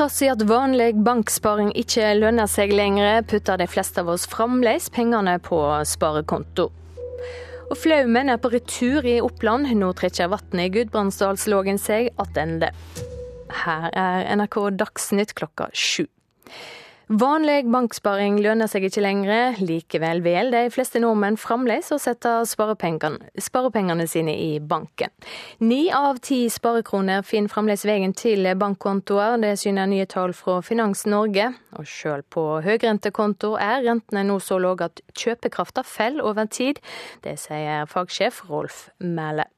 trass i at vanlig banksparing ikke lønner seg lenger, putter de fleste av oss fremdeles pengene på sparekonto. Og Flaumen er på retur i Oppland. Nå trekker vannet i Gudbrandsdalslågen seg tilbake. Her er NRK Dagsnytt klokka sju. Vanlig banksparing lønner seg ikke lenger. Likevel vil de fleste nordmenn fremdeles å sette sparepengene, sine i banken. Ni av ti sparekroner finner fremdeles veien til bankkontoer. Det syner nye tall fra Finans Norge. Og selv på høyrentekonto er rentene nå så lave at kjøpekrafta faller over tid. Det sier fagsjef Rolf Mæle.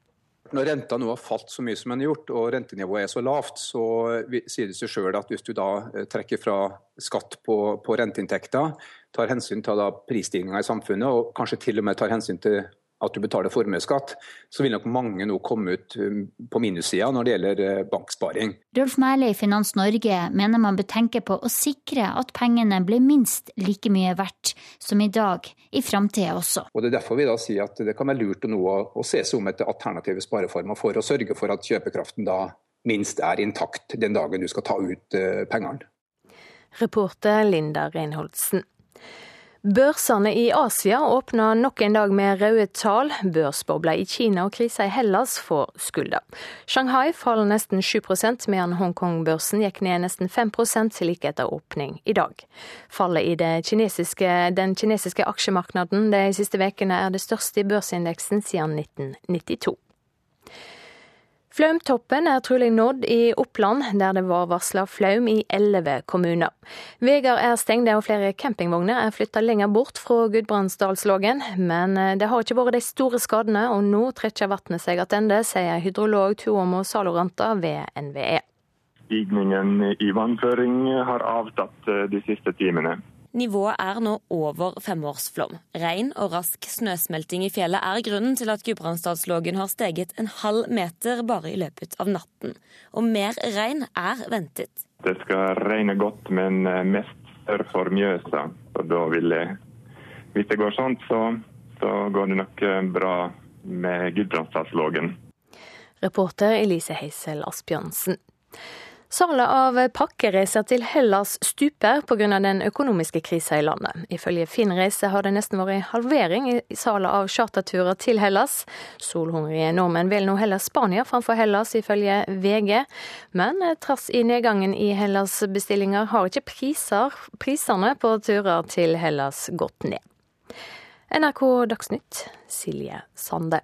Når renta nå har falt så mye som den har gjort, og rentenivået er så lavt, så sier det seg selv at hvis du da eh, trekker fra skatt på, på renteinntekter, tar hensyn til prisstigninga i samfunnet, og kanskje til og med tar hensyn til at du betaler formuesskatt, så vil nok mange nå komme ut um, på minussida når det gjelder eh, banksparing. Rolf Mæhle i Finans Norge mener man bør tenke på å sikre at pengene blir minst like mye verdt som i dag, i framtida også. Og Det er derfor vi da sier at det kan være lurt nå å, å se seg om etter alternative spareformer for å sørge for at kjøpekraften da minst er intakt den dagen du skal ta ut uh, pengene. Reporter Linda Reinholdsen. Børsene i Asia åpna nok en dag med røde tall. Børsbobla i Kina og krisa i Hellas får skylda. Shanghai faller nesten 7% medan Hongkong-børsen gikk ned nesten 5% like etter åpning i dag. Fallet i kinesiske, den kinesiske aksjemarkedet de siste ukene er det største i børsindeksen siden 1992. Flaumtoppen er trolig nådd i Oppland, der det var varsla flaum i elleve kommuner. Veier er stengte og flere campingvogner er flytta lenger bort fra Gudbrandsdalslågen. Men eh, det har ikke vært de store skadene, og nå trekker vannet seg tilbake, sier hydrolog Tuomo Saloranta ved NVE. Stigningen i vannføring har avtatt eh, de siste timene. Nivået er nå over femårsflom. Regn og rask snøsmelting i fjellet er grunnen til at Gudbrandsdalslågen har steget en halv meter bare i løpet av natten. Og mer regn er ventet. Det skal regne godt, men eh, mest sør for Mjøsa. Og da vil jeg, hvis det går sånn, så, så går det nok eh, bra med Gudbrandsdalslågen. Reporter Elise Heisel Asbjørnsen. Salget av pakkereiser til Hellas stuper pga. den økonomiske krisa i landet. Ifølge Finn Reise har det nesten vært halvering i salget av charterturer til Hellas. Solhungrige nordmenn vil nå heller Spania framfor Hellas, ifølge VG. Men trass i nedgangen i Hellas-bestillinger har ikke priser, prisene på turer til Hellas gått ned. NRK Dagsnytt, Silje Sande.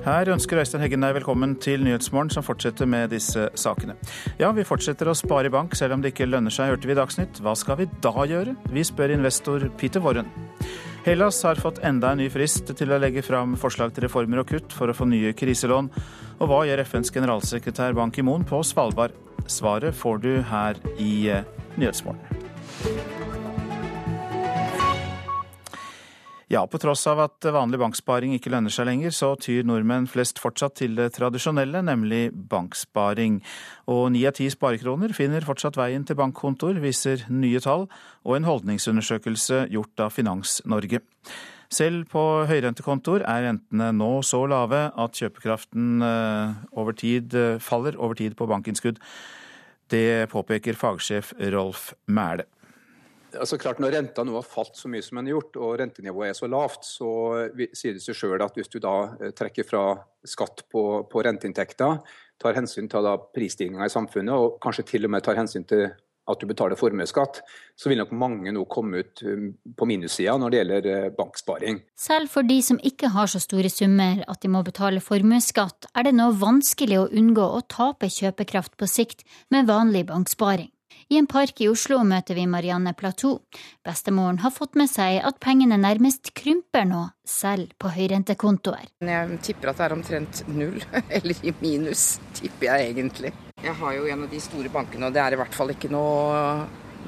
Her ønsker Øystein Heggen deg velkommen til Nyhetsmorgen, som fortsetter med disse sakene. Ja, vi fortsetter å spare i bank, selv om det ikke lønner seg, hørte vi i Dagsnytt. Hva skal vi da gjøre? Vi spør investor Peter Warren. Hellas har fått enda en ny frist til å legge fram forslag til reformer og kutt for å få nye kriselån. Og hva gjør FNs generalsekretær Ban Ki-moon på Svalbard? Svaret får du her i eh, Nyhetsmorgen. Ja, på tross av at vanlig banksparing ikke lønner seg lenger, så tyr nordmenn flest fortsatt til det tradisjonelle, nemlig banksparing. Og ni av ti sparekroner finner fortsatt veien til bankkontoer, viser nye tall og en holdningsundersøkelse gjort av Finans Norge. Selv på høyrentekontoer er rentene nå så lave at kjøpekraften eh, over tid eh, faller over tid på bankinnskudd. Det påpeker fagsjef Rolf Mæle. Altså klart Når renta nå har falt så mye som den har gjort, og rentenivået er så lavt, så sier det seg selv at hvis du da eh, trekker fra skatt på, på renteinntekter, tar hensyn til prisstigninga i samfunnet, og kanskje til og med tar hensyn til at du betaler formuesskatt, så vil nok mange nå komme ut um, på minussida når det gjelder eh, banksparing. Selv for de som ikke har så store summer at de må betale formuesskatt, er det nå vanskelig å unngå å tape kjøpekraft på sikt med vanlig banksparing. I en park i Oslo møter vi Marianne Platou. Bestemoren har fått med seg at pengene nærmest krymper nå, selv på høyrentekontoer. Jeg tipper at det er omtrent null, eller i minus, tipper jeg egentlig. Jeg har jo en av de store bankene, og det er i hvert fall ikke noe,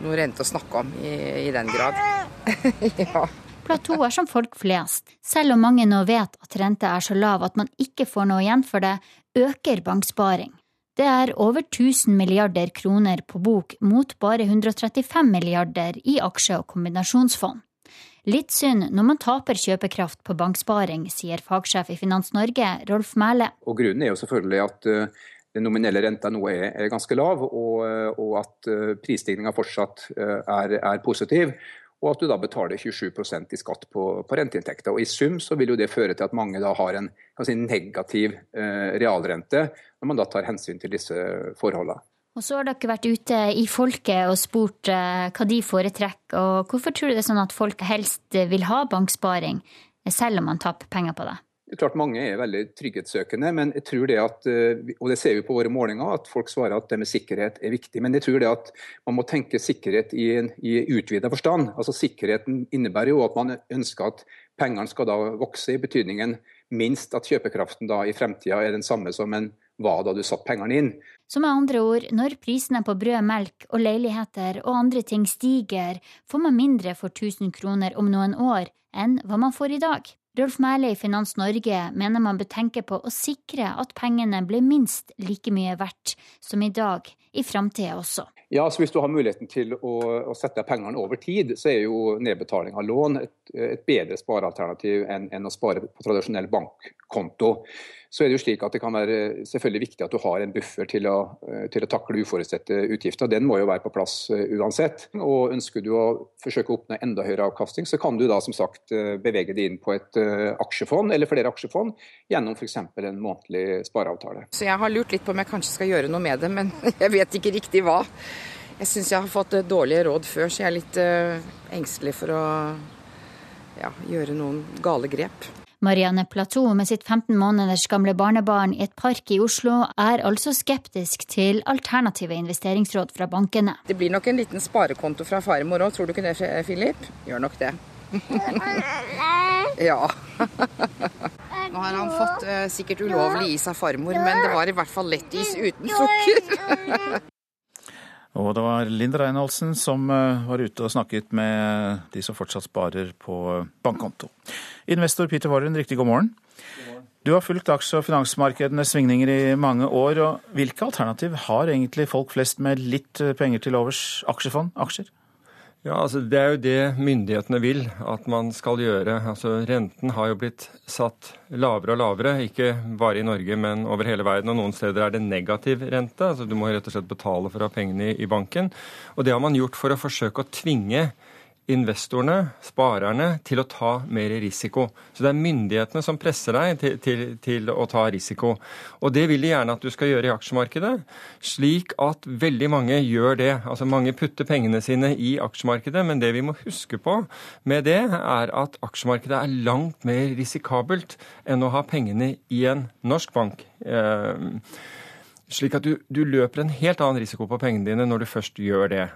noe rente å snakke om i, i den grad. ja. Platou er som folk flest. Selv om mange nå vet at renta er så lav at man ikke får noe igjen for det, øker banksparing. Det er over 1000 milliarder kroner på bok mot bare 135 milliarder i aksje- og kombinasjonsfond. Litt synd når man taper kjøpekraft på banksparing, sier fagsjef i Finans Norge, Rolf Mæle. Og Grunnen er jo selvfølgelig at uh, den nominelle renta nå er, ganske lav, og, og at uh, prisstigninga fortsatt er, er, positiv. Og at du da betaler 27% i skatt på, på, renteinntekter. Og I sum så vil jo det føre til at mange da har en si, negativ realrente, når man da tar hensyn til disse forholdene. Og så har dere vært ute i folket og spurt uh, hva de foretrekker. og Hvorfor tror du det er sånn at folk helst vil ha banksparing, selv om man taper penger på det? Det er klart Mange er veldig trygghetssøkende, men jeg tror det at, eh, og det ser vi på våre målinger, at folk svarer at det med sikkerhet er viktig. Men jeg tror det at man må tenke sikkerhet i, i utvida forstand. Altså Sikkerheten innebærer jo at man ønsker at pengene skal da vokse, i betydningen minst at kjøpekraften da i fremtida er den samme som en var da du satte pengene inn. Så med andre ord, når prisene på brød, melk og leiligheter og andre ting stiger, får man mindre for 1000 kroner om noen år enn hva man får i dag. Rolf Mæhle i Finans Norge mener man bør tenke på å sikre at pengene blir minst like mye verdt som i dag, i framtida også. Ja, så Hvis du har muligheten til å, å sette pengene over tid, så er jo nedbetaling av lån et, et bedre sparealternativ enn, enn å spare på tradisjonell bankkonto så er det jo slik at det kan være selvfølgelig viktig at du har en buffer til å, eh, til å takle uforutsette utgifter. Den må jo være på plass eh, uansett. Og Ønsker du å forsøke å oppnå enda høyere avkastning, så kan du da som sagt eh, bevege det inn på et aksjefond eller flere aksjefond gjennom f.eks. en månedlig spareavtale. Så Jeg har lurt litt på om jeg kanskje skal gjøre noe med det, men jeg vet ikke riktig hva. Jeg syns jeg har fått dårlige råd før, så jeg er litt engstelig for å ja, gjøre noen gale grep. Marianne Platou med sitt 15 måneders gamle barnebarn i et park i Oslo er altså skeptisk til alternative investeringsråd fra bankene. Det blir nok en liten sparekonto fra farmor òg, tror du ikke det, Filip? Gjør nok det. ja. Nå har han fått eh, sikkert ulovlig is av farmor, men det var i hvert fall lettis uten sukker. Og det var Linda Reinholdsen som eh, var ute og snakket med de som fortsatt sparer på bankkonto. Investor Peter Warren, riktig god morgen. Du har fulgt aksje- og finansmarkedenes svingninger i mange år. og Hvilke alternativ har egentlig folk flest med litt penger til overs? Aksjefond, aksjer? Ja, altså Det er jo det myndighetene vil at man skal gjøre. Altså Renten har jo blitt satt lavere og lavere, ikke bare i Norge, men over hele verden. Og noen steder er det negativ rente. altså Du må rett og slett betale for å ha pengene i banken. Og det har man gjort for å forsøke å tvinge investorene, sparerne, til å ta mer risiko. Så det er myndighetene som presser deg til, til, til, å ta risiko. Og det vil de gjerne at du skal gjøre i aksjemarkedet, slik at veldig mange gjør det. Altså mange putter pengene sine i aksjemarkedet, men det vi må huske på med det, er at aksjemarkedet er langt mer risikabelt enn å ha pengene i en norsk bank. Eh, slik at du, du løper en helt annen risiko på pengene dine når du først gjør det.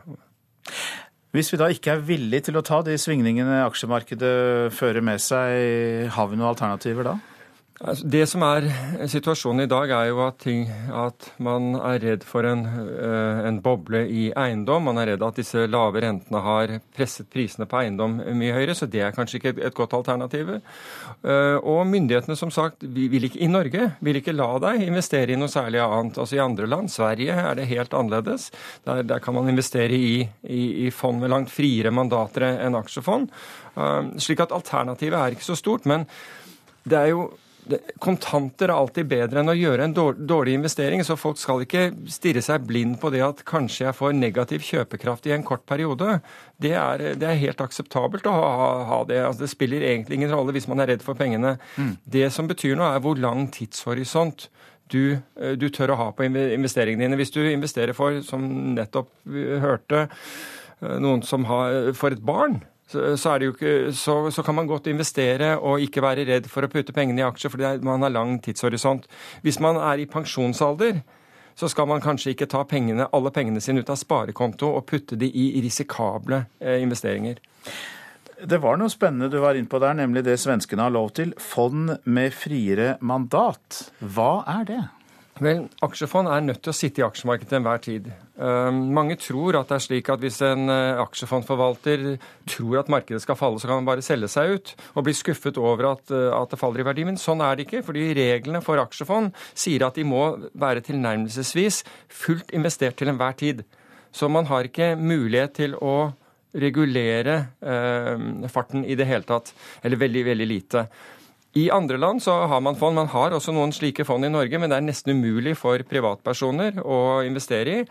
Hvis vi da ikke er villige til å ta de svingningene aksjemarkedet fører med seg, har vi noen alternativer da? Altså, det som er situasjonen i dag, er jo at, ting, at man er redd for en, eh, en, boble i eiendom. Man er redd at disse lave rentene har presset prisene på eiendom mye høyere, så det er kanskje ikke et, godt alternativ. Eh, og myndighetene, som sagt, vil ikke, i Norge vil ikke la deg investere i noe særlig annet. Altså I andre land, Sverige, er det helt annerledes. Der, der kan man investere i, i, i, fond med langt friere mandater enn aksjefond. Eh, slik at alternativet er ikke så stort. men det er jo kontanter er alltid bedre enn å gjøre en dårlig investering. Så folk skal ikke stirre seg blind på det at kanskje jeg får negativ kjøpekraft i en kort periode. Det er, det er helt akseptabelt å ha, ha det. Altså, det spiller egentlig ingen rolle hvis man er redd for pengene. Mm. Det som betyr noe, er hvor lang tidshorisont du, eh, du tør å ha på investeringene dine. Hvis du investerer for, som nettopp hørte, eh, noen som har for et barn så, så, ikke, så, så, kan man godt investere og ikke være redd for å putte pengene i aksjer, fordi man har lang tidshorisont. Hvis man er i pensjonsalder, så skal man kanskje ikke ta pengene, alle pengene sine ut av sparekonto og putte de i risikable eh, investeringer. Det var noe spennende du var inne på der, nemlig det svenskene har lov til. Fond med friere mandat. Hva er det? Vel, Aksjefond er nødt til å sitte i aksjemarkedet til enhver tid. Uh, mange tror at det er slik at hvis en uh, aksjefondforvalter tror at markedet skal falle, så kan han bare selge seg ut og bli skuffet over at, uh, at, det faller i verdi. Men sånn er det ikke, fordi reglene for aksjefond sier at de må være tilnærmelsesvis fullt investert til enhver tid. Så man har ikke mulighet til å regulere eh, farten i det hele tatt. Eller veldig, veldig lite. I andre land så har man fond. Man har også noen slike fond i Norge, men det er nesten umulig for privatpersoner å investere i.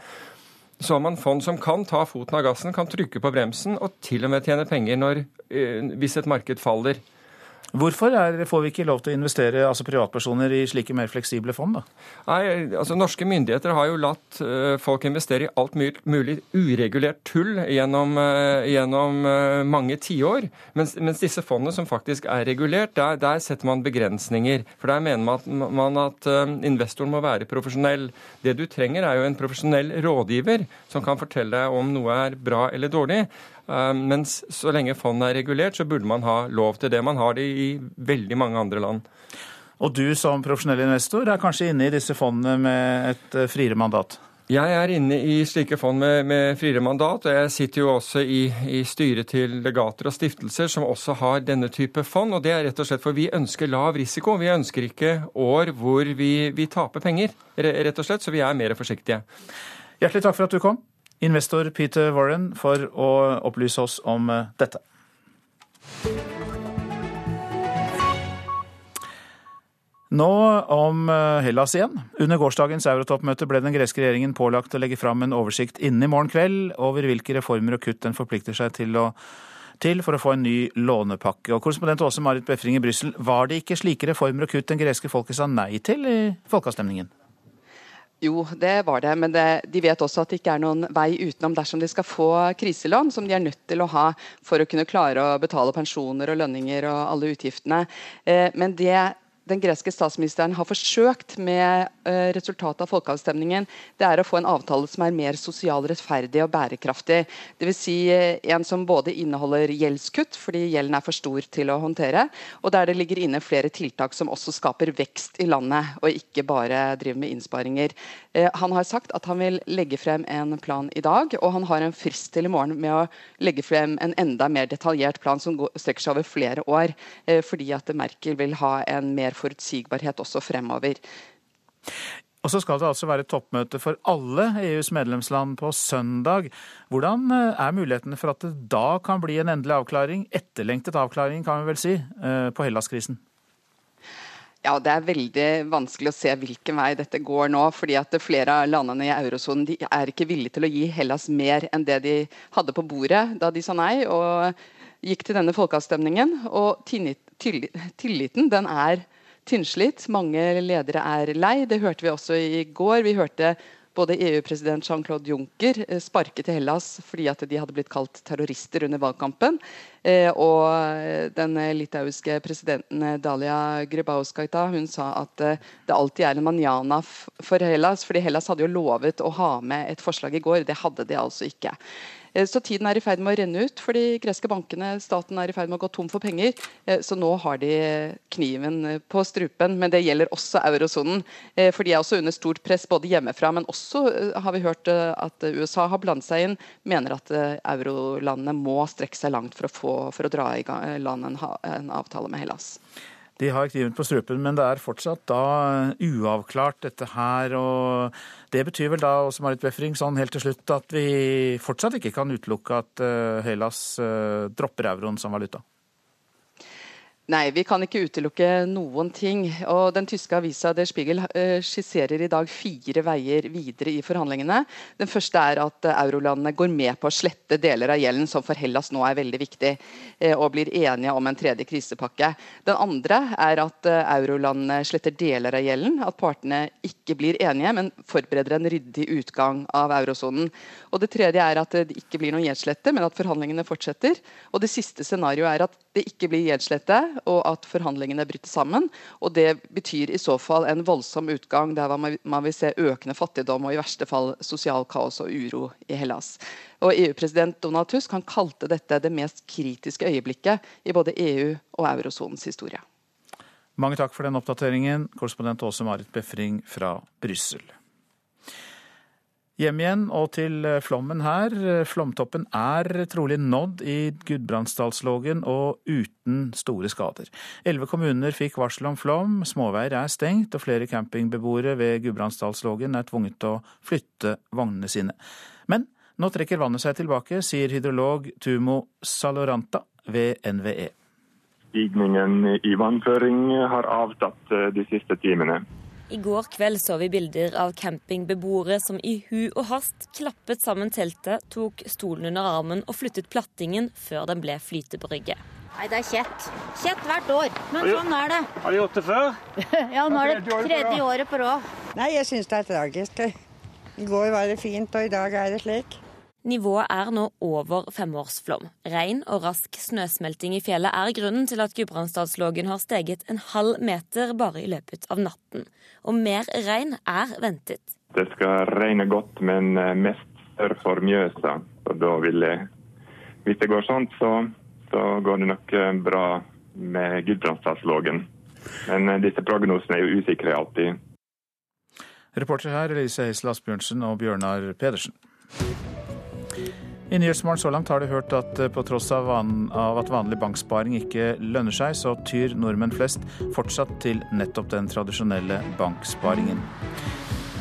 Så har man fond som kan ta foten av gassen, kan trykke på bremsen og til og med tjene penger når, eh, hvis et marked faller. Hvorfor er, får vi ikke lov til å investere, altså privatpersoner, i slike mer fleksible fond? da? Nei, altså Norske myndigheter har jo latt uh, folk investere i alt mulig uregulert tull gjennom, uh, gjennom uh, mange tiår. Mens, mens, disse fondene som faktisk er regulert, der, der, setter man begrensninger. For der mener man at, man at investoren må være profesjonell. Det du trenger er jo en profesjonell rådgiver som kan fortelle deg om noe er bra eller dårlig. Ehm, mens så lenge fondet er regulert, så burde man ha lov til det. Man har det i veldig mange andre land. Og du som profesjonell investor er kanskje inne i disse fondene med et eh, friere mandat? Jeg er inne i slike fond med, med friere mandat, og jeg sitter jo også i, i, styret til legater og stiftelser som også har denne type fond. og Det er rett og slett for vi ønsker lav risiko. Vi ønsker ikke år hvor vi, vi taper penger, rett og slett, så vi er mer forsiktige. Hjertelig takk for at du kom investor Peter Warren for å opplyse oss om eh, dette. Nå om eh, Hellas igjen. Under gårsdagens eurotoppmøte ble den greske regjeringen pålagt å legge fram en oversikt innen i morgen kveld over hvilke reformer og kutt den forplikter seg til, å, til for å få en ny lånepakke. Og Korrespondent Åse Marit Befring i Brussel, var det ikke slike reformer og kutt den greske folket sa nei til i folkeavstemningen? Jo, det var det. Men det, de vet også at det ikke er noen vei utenom dersom de skal få kriselån, som de er nødt til å ha for å kunne klare å betale pensjoner og lønninger og alle utgiftene. Eh, men det den greske statsministeren har forsøkt med uh, resultatet av folkeavstemningen, det er å få en avtale som er mer sosial rettferdig og bærekraftig. Dvs. Si, uh, en som både inneholder gjeldskutt, fordi gjelden er for stor til å håndtere, og der det ligger inne flere tiltak som også skaper vekst i landet, og ikke bare driver med innsparinger. Uh, han har sagt at han vil legge frem en plan i dag, og han har en frist til i morgen med å legge frem en enda mer detaljert plan som strekker seg over flere år, fordi at Merkel vil ha en mer forutsigbarhet også fremover. Og så skal det altså være toppmøte for alle EUs medlemsland på søndag. Hvordan eh, er mulighetene for at det da kan bli en endelig avklaring, etterlengtet avklaring kan vi vel si, eh, på Hellas-krisen? Ja, Det er veldig vanskelig å se hvilken vei dette går nå. fordi at Flere av landene i eurosonen er ikke villige til å gi Hellas mer enn det de hadde på bordet da de sa nei og gikk til denne folkeavstemningen. Og tilliten den er tynnslitt. Mange ledere er lei. Det hørte vi også i går. Vi hørte både EU-president Jean-Claude Juncker eh, sparke til Hellas fordi at de hadde blitt kalt terrorister under valgkampen. Eh, og den litauiske presidenten eh, Dalia Grybauskaita hun sa at det alltid er en manjana for Hellas. fordi Hellas hadde jo lovet å ha med et forslag i går. Det hadde de altså ikke. Eh, så tiden er i ferd med å renne ut for de greske bankene. Staten er i ferd med å gå tom for penger. Eh, så nå har de kniven eh, på strupen. Men det gjelder også eurosonen. For de er også under stort press både hjemmefra, men også har vi hørt at USA har blandet seg inn. Mener at eurolandene må strekke seg langt for å, få, for å dra i land en, en avtale med Hellas. De har kniven på strupen, men det er fortsatt da uavklart dette her. og Det betyr vel da også Marit Befring, sånn helt til slutt at vi fortsatt ikke kan utelukke at Høylas Hellas eh, dropper euroen som valuta? Nei, vi kan ikke utelukke noen ting. Og Den tyske avisa Der Spiegel eh, skisserer i dag fire veier videre i forhandlingene. Den første er at eh, eurolandene går med på å slette deler av gjelden, som for Hellas nå er veldig viktig, eh, og blir enige om en tredje krisepakke. Den andre er at eurolandene sletter deler av gjelden. At partene ikke blir enige, men forbereder en ryddig utgang av eurosonen. Og Det tredje er at det ikke blir noen gjeldslette, men at forhandlingene fortsetter. Og Det siste scenarioet er at det ikke blir gjeldslette og at forhandlingene bryter sammen. og Det betyr i så fall en voldsom utgang der man vil se økende fattigdom og i verste fall sosial kaos og uro i Hellas. Og EU-president Donald Tusk han kalte dette det mest kritiske øyeblikket i både EU og eurosonens historie. Mange takk for den oppdateringen, korrespondent Åse Marit Befring fra Brussel. Hjem igjen og til eh, flommen her. Flomtoppen er trolig nådd i Gudbrandsdalslågen og uten store skader. Elleve kommuner fikk varsel om flom, småveier er stengt og flere campingbeboere ved Gudbrandsdalslågen er tvunget til å flytte vognene sine. Men Nå trekker vannet seg tilbake, sier hydrolog Tumo Saloranta ved NVE. Stigningen i vannføring har avtatt eh, de siste timene. I går kveld så vi bilder av campingbeboere som i hu og hast klappet sammen teltet, tok stolen under armen og flyttet plattingen før den ble flytebrygge. Nei, det er kjett. Kjett hvert år. Men sånn er det. Har de gjort det før? ja, nå er det tredje året på råd. Nei, jeg syns det er tragisk. I går var det fint, og i dag er det slik. Nivået er nå over femårsflom. Regn og rask snøsmelting i fjellet er grunnen til at Gudbrandsdalslågen har steget en halv meter bare i løpet av natten. Og mer regn er ventet. Det skal regne godt, men eh, mest sør for Mjøsa. Og da vil jeg, hvis det går sånn, så, så går det nok eh, bra med Gudbrandsdalslågen. Men eh, disse prognosene er jo usikre alltid. Reporter her Elise Heisel Asbjørnsen og Bjørnar Pedersen. I Nyhetsmorgen så langt har du hørt at eh, på tross av, van, av, at vanlig banksparing ikke lønner seg, så tyr nordmenn flest fortsatt til nettopp den tradisjonelle banksparingen.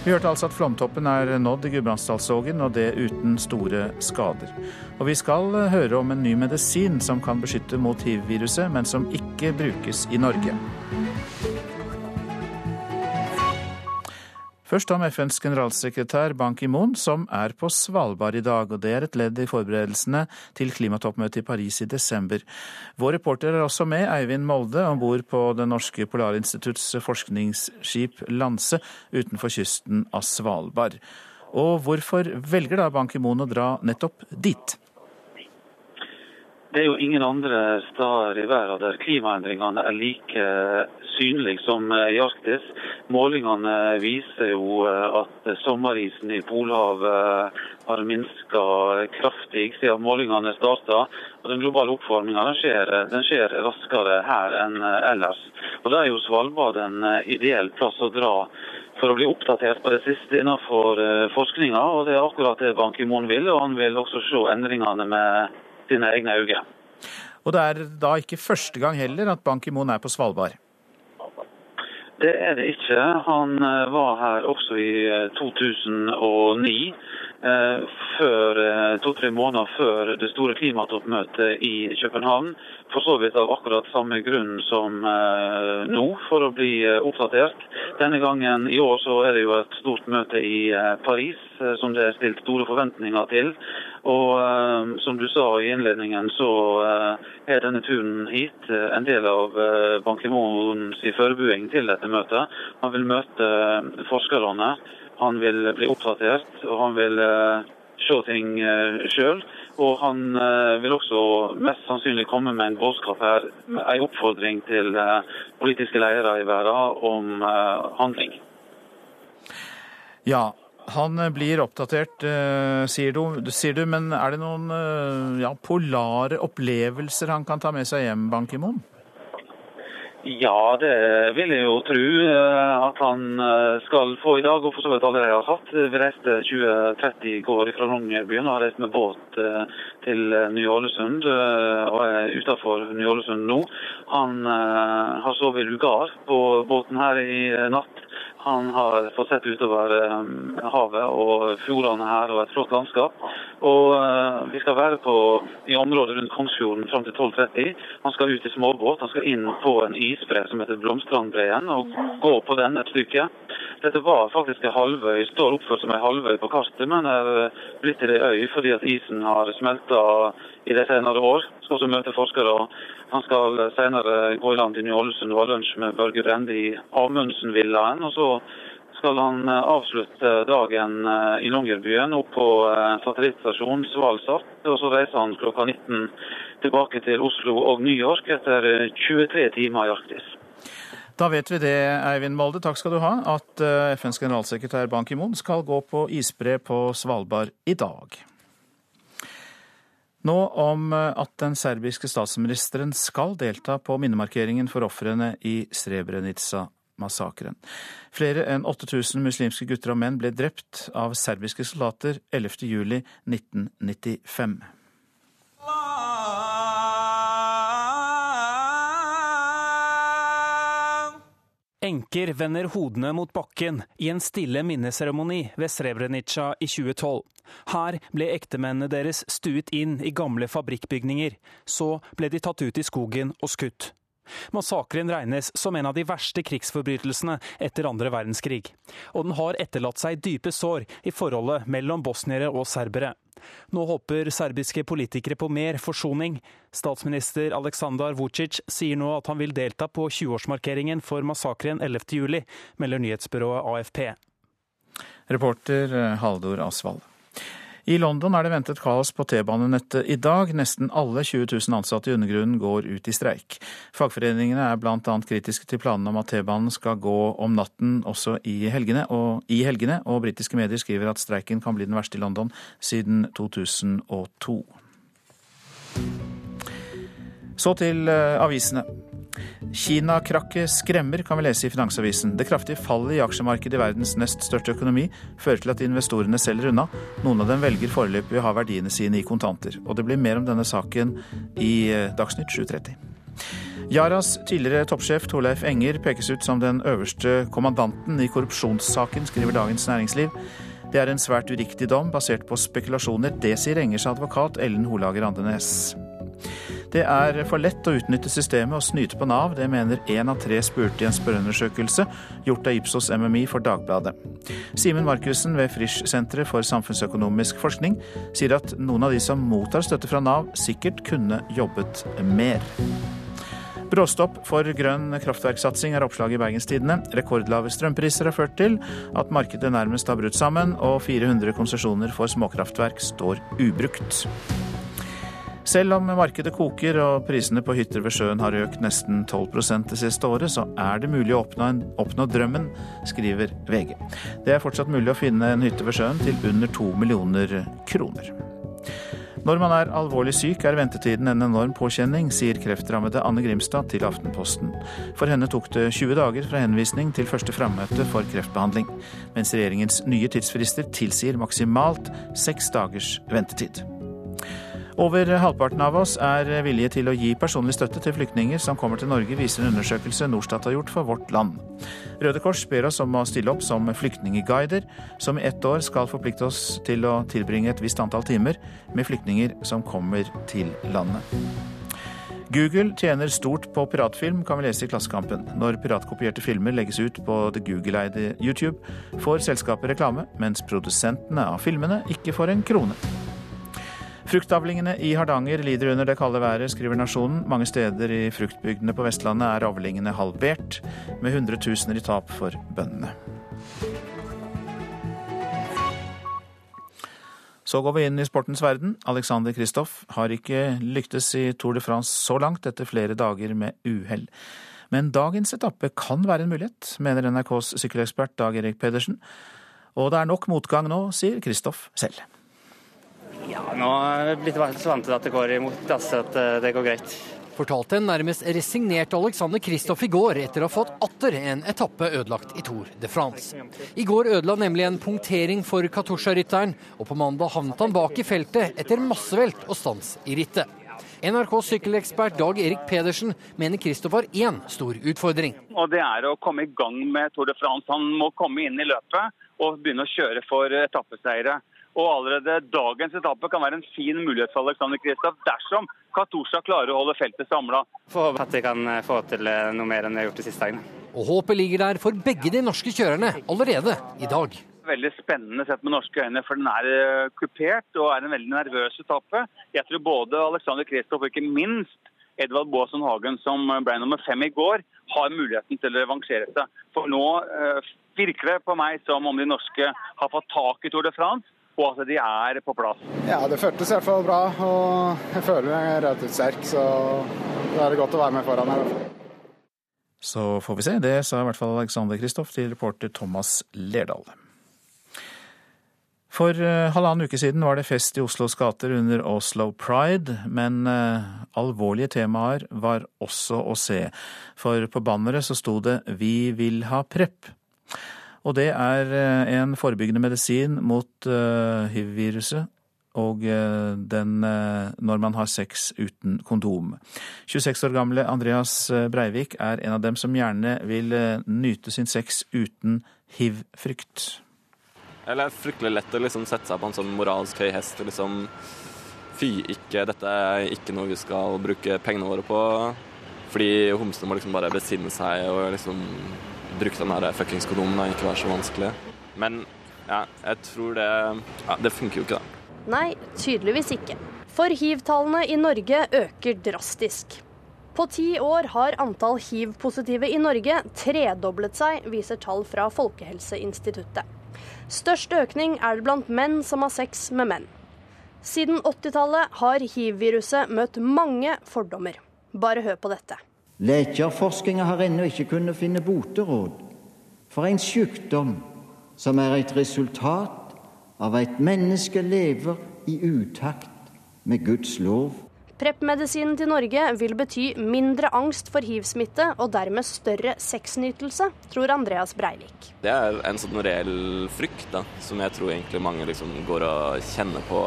Vi hørte altså at flomtoppen er nådd i Gudbrandsdalsågen, og det uten store skader. Og vi skal eh, høre om en ny medisin som kan beskytte mot hiv-viruset, men som ikke brukes i Norge. Først om FNs generalsekretær Ban Ki-moon, som er på Svalbard i dag. og Det er et ledd i forberedelsene til klimatoppmøtet i Paris i desember. Vår reporter er også med, Eivind Molde, om bord på Det norske polarinstitutts forskningsskip Lanse utenfor kysten av Svalbard. Og hvorfor velger da Ban Ki-moon å dra nettopp dit? Det er jo ingen andre steder i verden der klimaendringene er like synlige som i Arktis. Målingene viser jo eh, at sommerisen i Polhavet eh, har minska kraftig siden målingene starta. Og den globale oppvarminga skjer, skjer raskere her enn ellers. Og Da er jo Svalbard en ideell plass å dra for å bli oppdatert på det siste innenfor forskninga. Og det er akkurat det Ban Ki-moon vil, og han vil også se endringene med sine egne øyne. Og det er da ikke første gang heller at Ban Ki-moon er på Svalbard? Det er det ikke. Han eh, var her også i 2009. Eh, eh, To-tre måneder før det store klimatoppmøtet i København. For så vidt av akkurat samme grunn som nå, for å bli oppdatert. Denne gangen i år så er det jo et stort møte i Paris som det er stilt store forventninger til. Og som du sa i innledningen, så er denne turen hit en del av Ban Ki-moons forberedelse til dette møtet. Han vil møte forskerne. Han vil bli oppdatert, og han vil se ting sjøl. Og han vil også mest sannsynlig komme med en budskap her, en oppfordring til politiske ledere i verden om handling. Ja, han blir oppdatert, sier du, sier du, men er det noen ja, polare opplevelser han kan ta med seg hjem, Bankimon? Ja, det vil jeg jo tro at han skal få i dag, og for så vidt allerede har hatt. Vi reiste 2030 i går fra Longyearbyen og har reist med båt til Ny-Ålesund og er utenfor Ny-Ålesund nå. Han har sovet i lugar på båten her i natt. Han har fått sett utover havet og fjordene her og et flott landskap. Og Vi skal være på, i området rundt Kongsfjorden fram til 12.30. Han skal ut i småbåt. Han skal inn på en isbre som heter Blomstrandbreen og gå på den et stykke. Dette var faktisk en halvøy, står oppført som en halvøy på kartet, men er blitt til ei øy fordi at isen har smelta i de senere år. Skal også møte forskere. Han skal senere gå i land i Ny-Ålesund og ha lunsj med Børge Brende i Amundsen-villaen. Og så skal han avslutte dagen i Longyearbyen opp på satellittstasjonen Svalsat. Og så reiser han klokka 19 tilbake til Oslo og New York etter 23 timer i Arktis. Da vet vi det, Eivind Molde, takk skal du ha, at FNs generalsekretær Ban Ki-moon skal gå på isbre på Svalbard i dag. Nå om at den serbiske statsministeren skal delta på minnemarkeringen for ofrene i Srebrenica-massakren. Flere enn 8000 muslimske gutter og menn ble drept av serbiske soldater 11.07.1995. Enker vender hodene mot bakken i en stille minneseremoni ved Srebrenica i 2012. Her ble ektemennene deres stuet inn i gamle fabrikkbygninger. Så ble de tatt ut i skogen og skutt. Massakren regnes som en av de verste krigsforbrytelsene etter andre verdenskrig. Og den har etterlatt seg dype sår i forholdet mellom bosniere og serbere. Nå håper serbiske politikere på mer forsoning. Statsminister Aleksandar Vucic sier nå at han vil delta på 20-årsmarkeringen for massakren 11.7, melder nyhetsbyrået AFP. Reporter eh, Haldor Asvald. I London er det ventet kaos på T-banenettet i dag. Nesten alle 20 000 ansatte i undergrunnen går ut i streik. Fagforeningene er bl.a. kritiske til planene om at T-banen skal gå om natten også i helgene, og, i helgene, og britiske medier skriver at streiken kan bli den verste i London siden 2002. Så til eh, avisene. Kina-krakket skremmer, kan vi lese i Finansavisen. Det kraftige fallet i aksjemarkedet i verdens nest største økonomi fører til at investorene selger unna. Noen av dem velger foreløpig å ha verdiene sine i kontanter. Og det blir mer om denne saken i eh, Dagsnytt 7.30. Yaras tidligere toppsjef Torleif Enger pekes ut som den øverste kommandanten i korrupsjonssaken, skriver Dagens Næringsliv. Det er en svært uriktig dom, basert på spekulasjoner. Det sier Engers advokat Ellen Holager Andenes. Det er for lett å utnytte systemet og snyte på Nav. Det mener én av tre spurte i en spørreundersøkelse gjort av Ipsos MMI for Dagbladet. Simen Markussen ved Frisch-senteret for samfunnsøkonomisk forskning sier at noen av de som mottar støtte fra Nav, sikkert kunne jobbet mer. Bråstopp for grønn kraftverksatsing er oppslaget i Bergenstidene. Rekordlave strømpriser har ført til at markedet nærmest har brutt sammen, og 400 konsesjoner for småkraftverk står ubrukt. Selv om markedet koker og prisene på hytter ved sjøen har økt nesten 12% det siste året, så er det mulig å oppnå, en, oppnå, drømmen, skriver VG. Det er fortsatt mulig å finne en hytte ved sjøen til under to millioner kroner. Når man er alvorlig syk, er ventetiden en enorm påkjenning, sier kreftrammede Anne Grimstad til Aftenposten. For henne tok det 20 dager fra henvisning til første frammøte for kreftbehandling, mens regjeringens nye tidsfrister tilsier maksimalt seks dagers ventetid. Over halvparten av oss er villige til å gi personlig støtte til flyktninger som kommer til Norge, viser en undersøkelse Norstat har gjort for Vårt Land. Røde Kors ber oss om å stille opp som flyktningguider, som i ett år skal forplikte oss til å tilbringe et visst antall timer med flyktninger som kommer til landet. Google tjener stort på piratfilm, kan vi lese i Klassekampen. Når piratkopierte filmer legges ut på det Google-eide YouTube, får selskapet reklame, mens produsentene av filmene ikke får en krone. Fruktavlingene i Hardanger lider under det kalde været, skriver Nasjonen. Mange steder i fruktbygdene på Vestlandet er avlingene halvert, med hundretusener i tap for bøndene. Så går vi inn i sportens verden. Alexander Kristoff har ikke lyktes i Tour de France så langt, etter flere dager med uhell. Men dagens etappe kan være en mulighet, mener NRKs sykkelekspert Dag Erik Pedersen. Og det er nok motgang nå, sier Kristoff selv. Ja, nå er jeg blitt så vant til at det går imot dass at eh, det går greit. Fortalte en nærmest resignert Alexander Kristoff i går etter å ha fått atter en etappe ødelagt i Tour de France. I går ødela nemlig en punktering for Katusha-rytteren, og på mandag havnet han bak i feltet etter massevelt og stans i rittet. NRKs sykkelekspert Dag Erik Pedersen mener Kristoff har én stor utfordring. Og Det er å komme i gang med Tour de France. Han må komme inn i løpet og begynne å kjøre for etappeseiere. Og allerede dagens etappe kan være en fin mulighet for Alexander Kristoff dersom Katusha klarer å holde feltet samla. Håper at vi kan eh, få til eh, noe mer enn vi har gjort de siste dagene. Og håpet ligger der for begge de norske kjørerne allerede i dag. Veldig spennende sett med norske øyne, for den er eh, kupert og er en veldig nervøs etappe. Jeg tror både Alexander Kristoff og ikke minst Edvard Baasen Hagen, som ble nummer fem i går, har muligheten til å revansjere seg. For nå virker det på meg som om de norske har fått tak i Tour de France og at de er på plass. Ja, det føltes i hvert fall bra. Og jeg føler meg relativt sterk, så da er det godt å være med foran her. Så får vi se. Det sa i hvert fall Alexander Kristoff til reporter Thomas Lerdal. For uh, halvannen uke siden var det fest i Oslos gater under Oslo Pride, men uh, alvorlige temaer var også å se. For på banneret så sto det 'Vi vil ha prep'. Og det er eh, en forebyggende medisin mot uh, hiv-viruset. Og uh, den når man har sex uten kondom. 26 år gamle Andreas Breivik er en av dem som gjerne vil nyte sin sex uten hiv-frykt. Det er fryktelig lett å liksom sette seg på en sånn moralsk høy hest liksom Fy, ikke, dette er ikke noe vi skal bruke pengene våre på. Fordi homsene må liksom bare besinne seg og liksom bruke den der fuckings kondomen og ikke være så vanskelig. Men ja, jeg tror det Ja, det funker jo ikke, da. Nei, tydeligvis ikke. For hiv-tallene i Norge øker drastisk. På ti år har antall hiv-positive i Norge tredoblet seg, viser tall fra Folkehelseinstituttet. Størst økning er det blant menn som har sex med menn. Siden 80-tallet har hiv-viruset møtt mange fordommer. Bare hør på dette. Lekeforskninga har ennå ikke kunnet finne boteråd for en sykdom som er et resultat av at menneske lever i utakt med Guds lov. PREP-medisinen til Norge vil bety mindre angst for hiv-smitte og dermed større sexnytelse, tror Andreas Breivik. Det er en sånn reell frykt da, som jeg tror egentlig mange liksom går og kjenner på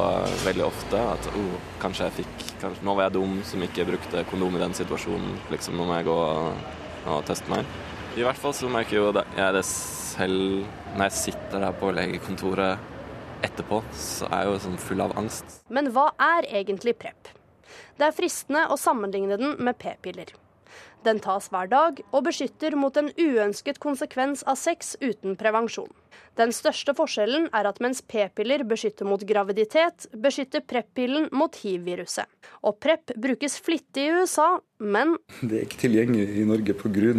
veldig ofte. At oh, kanskje jeg fikk kanskje, Nå var jeg dum som ikke brukte kondom i den situasjonen. Liksom, nå må jeg gå og, og teste meg. I hvert fall så merker jo jeg det selv når jeg sitter her på legekontoret etterpå, så er jeg jo sånn full av angst. Men hva er egentlig PREP? Det er fristende å sammenligne den med p-piller. Den tas hver dag og beskytter mot en uønsket konsekvens av sex uten prevensjon. Den største forskjellen er at mens p-piller beskytter mot graviditet, beskytter PREP-pillen mot hiv-viruset. Og PREP brukes flittig i USA, men Det er ikke tilgjengelig i Norge pga.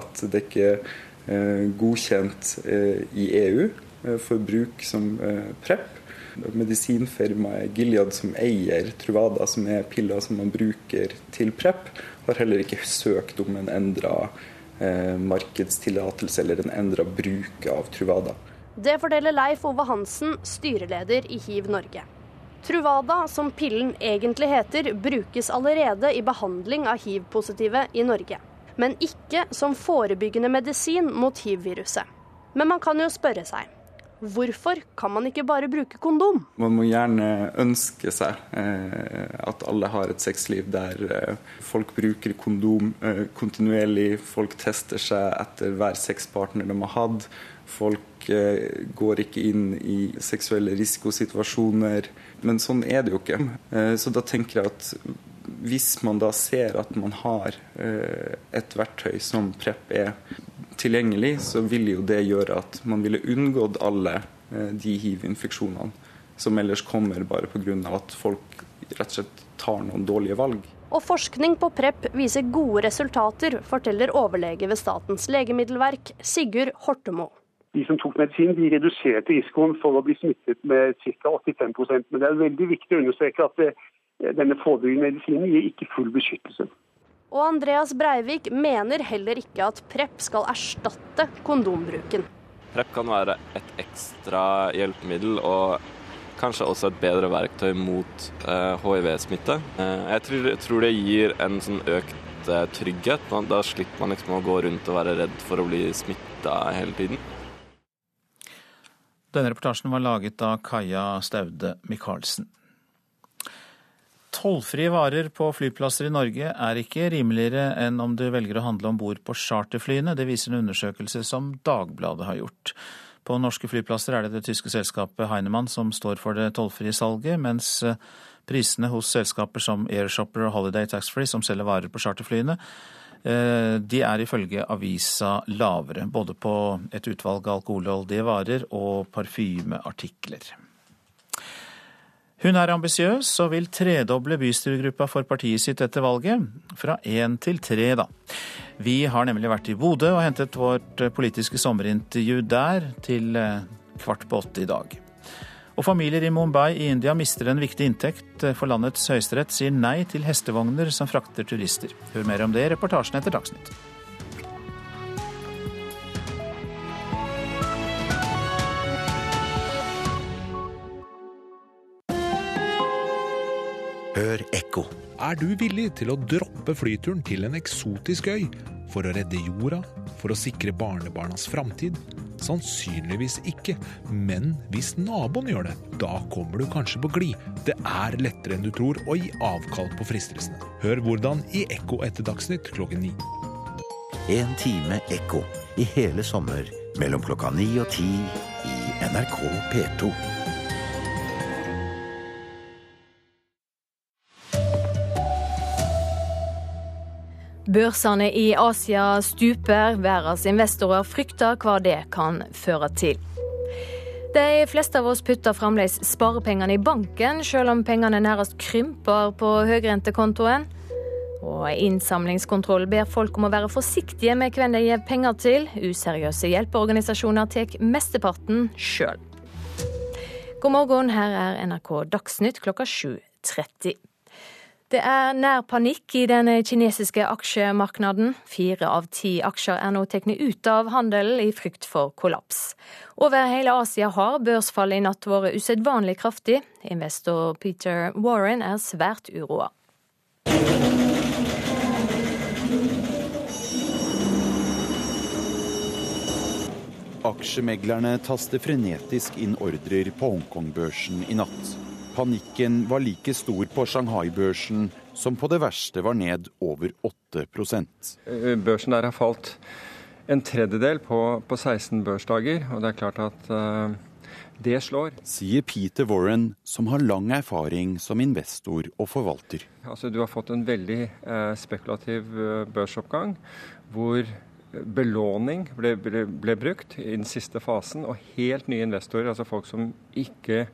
at det ikke er eh, godkjent eh, i EU eh, for bruk som PREP. Medisinfirmaet Gilead som eier Truvada, som er piller som man bruker til PREP, har heller ikke søkt om en endra eh, markedstillatelse eller en endra bruk av Truvada. Det forteller Leif Ove Hansen, styreleder i Hiv Norge. Truvada, som pillen egentlig heter, brukes allerede i behandling av hiv-positive i Norge. Men ikke som forebyggende medisin mot hiv-viruset. Men man kan jo spørre seg Hvorfor kan man ikke bare bruke kondom? Man må gjerne ønske seg eh, at alle har et sexliv der eh, folk bruker kondom eh, kontinuerlig, folk tester seg etter hver sexpartner de har hatt. Folk går ikke inn i seksuelle risikosituasjoner. Men sånn er det jo ikke. Så da tenker jeg at hvis man da ser at man har eh, et verktøy som PREP er, tilgjengelig, så vil jo det gjøre at man ville unngått alle eh, de hiv-infeksjonene som ellers kommer bare pga. at folk rett og slett tar noen dårlige valg. Og forskning på PREP viser gode resultater, forteller overlege ved Statens legemiddelverk, Sigurd Hortemo. De som tok medisin, de reduserte risikoen for å bli smittet med ca. 85% Men det er veldig viktig å understreke at denne forebyggende medisinen gir ikke full beskyttelse. Og Andreas Breivik mener heller ikke at PREP skal erstatte kondombruken. PREP kan være et ekstra hjelpemiddel og kanskje også et bedre verktøy mot eh, hiv-smitte. Eh, jeg tror, tror, det gir en sånn økt eh, trygghet. Da slipper man liksom å gå rundt og være redd for å bli smitta hele tiden. Denne reportasjen var laget av Kaja Staude Michaelsen. Tollfrie varer på flyplasser i Norge er ikke rimeligere enn om du velger å handle om bord på charterflyene. Det viser en undersøkelse som Dagbladet har gjort. På norske flyplasser er det det tyske selskapet Heinemann som står for det tollfrie salget, mens eh, prisene hos selskaper som Airshopper og Holiday Taxfree, som selger varer på charterflyene, eh, de er ifølge avisa lavere, både på et utvalg alkoholholdige varer og parfymeartikler. Hun er ambisiøs og vil tredoble bystyregruppa for partiet sitt etter valget. Fra én til tre, da. Vi har nemlig vært i Bodø og hentet vårt politiske sommerintervju der til eh, kvart på åtte i dag. Og familier i Mumbai i India mister en viktig inntekt, for landets høyesterett sier nei til hestevogner som frakter turister. Hør mer om det i reportasjen etter Dagsnytt. Hør ekko. Er du villig til å droppe flyturen til en eksotisk øy for å redde jorda, for å sikre barnebarnas framtid? Sannsynligvis ikke, men hvis naboen gjør det, da kommer du kanskje på glid. Det er lettere enn du tror å gi avkall på fristelsene. Hør hvordan i Ekko etter Dagsnytt klokken ni. En time ekko i hele sommer mellom klokka ni og ti i NRK P2. Børsene i Asia stuper. Verdens investorer frykter hva det kan føre til. De fleste av oss putter fremdeles sparepengene i banken, selv om pengene nærmest krymper på høyrentekontoen. Og Innsamlingskontroll ber folk om å være forsiktige med hvem de gir penger til. Useriøse hjelpeorganisasjoner tar mesteparten sjøl. God morgen, her er NRK Dagsnytt klokka 7.30. Det er nær panikk i den kinesiske aksjemarkedet. Fire av ti aksjer er nå tatt ut av handelen i frykt for kollaps. Over hele Asia har børsfallet i natt vært usedvanlig kraftig. Investor Peter Warren er svært uroa. Aksjemeglerne taster frenetisk inn ordrer på Hongkong-børsen i natt. Panikken var like stor på Shanghai-børsen, som på det verste var ned over 8 eh, Børsen der har falt en tredjedel på, på 16 børsdager, og det er klart at uh, det slår. Sier Peter Warren, som har lang erfaring som investor og forvalter. Altså, du har fått en veldig uh, spekulativ uh, børsoppgang, hvor belåning ble, ble, ble, brukt i den siste fasen, og helt nye investorer, altså folk som ikke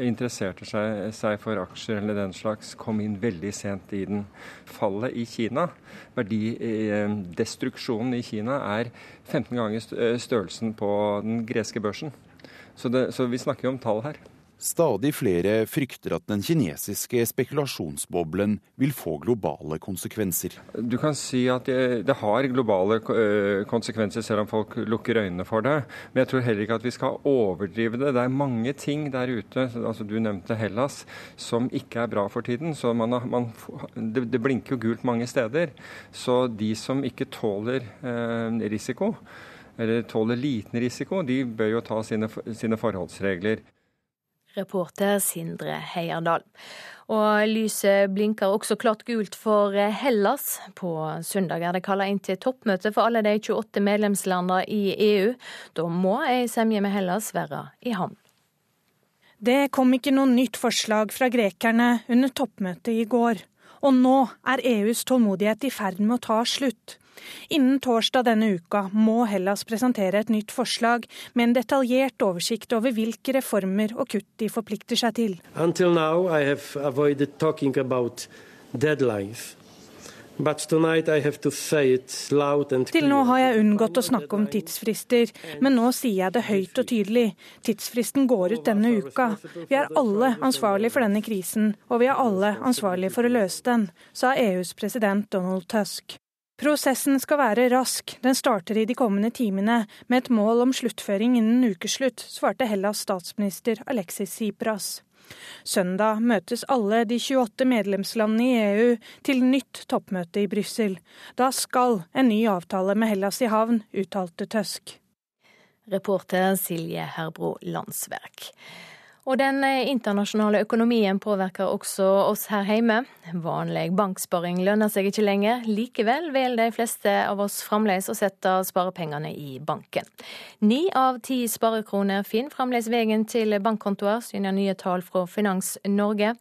interesserte seg, seg, for aksjer eller den slags, kom inn veldig sent i den. Fallet i Kina, verdidestruksjonen i Kina, er 15 ganger størrelsen på den greske børsen. Så, det, så vi snakker jo om tall her. Stadig flere frykter at den kinesiske spekulasjonsboblen vil få globale konsekvenser. Du kan si at det, har globale eh, konsekvenser, selv om folk lukker øynene for det. Men jeg tror heller ikke at vi skal overdrive det. Det er mange ting der ute, altså du nevnte Hellas, som ikke er bra for tiden. Så man, man, det, det, blinker jo gult mange steder. Så de som ikke tåler eh, risiko, eller tåler liten risiko, de bør jo ta sine, sine forholdsregler. Reporter Sindre Heierdal. Og lyset blinker også klart gult for Hellas. På søndag er det kalla inn til toppmøte for alle de 28 medlemslandene i EU. Da må ei semje med Hellas være i havn. Det kom ikke noe nytt forslag fra grekerne under toppmøtet i går. Og nå er EUs tålmodighet i ferd med å ta slutt. Innen torsdag denne uka må Hellas presentere et nytt forslag med en detaljert oversikt over hvilke reformer og kutt de forplikter seg til. Til nå har jeg unngått å snakke om tidsfrister, men nå sier jeg det høyt og tydelig. Tidsfristen går ut denne uka. Vi er alle ansvarlige for denne krisen, og vi er alle ansvarlige for å løse den, sa EUs president Donald Tusk. Prosessen skal være rask, den starter i de kommende timene, med et mål om sluttføring innen ukeslutt, svarte Hellas statsminister Alexis Tsipras. Søndag møtes alle de 28 medlemslandene i EU til nytt toppmøte i Brussel. Da skal en ny avtale med Hellas i havn, uttalte Tøsk. Reporter Silje Herbro Landsverk. Og den eh, internasjonale økonomien påvirker også oss her hjemme. Vanlig banksparing lønner seg ikke lenger. Likevel vil de fleste av oss fremdeles å sette sparepengene i banken. Ni av ti sparekroner finner fremdeles veien til bankkontoer, syner nye tall fra Finans Norge.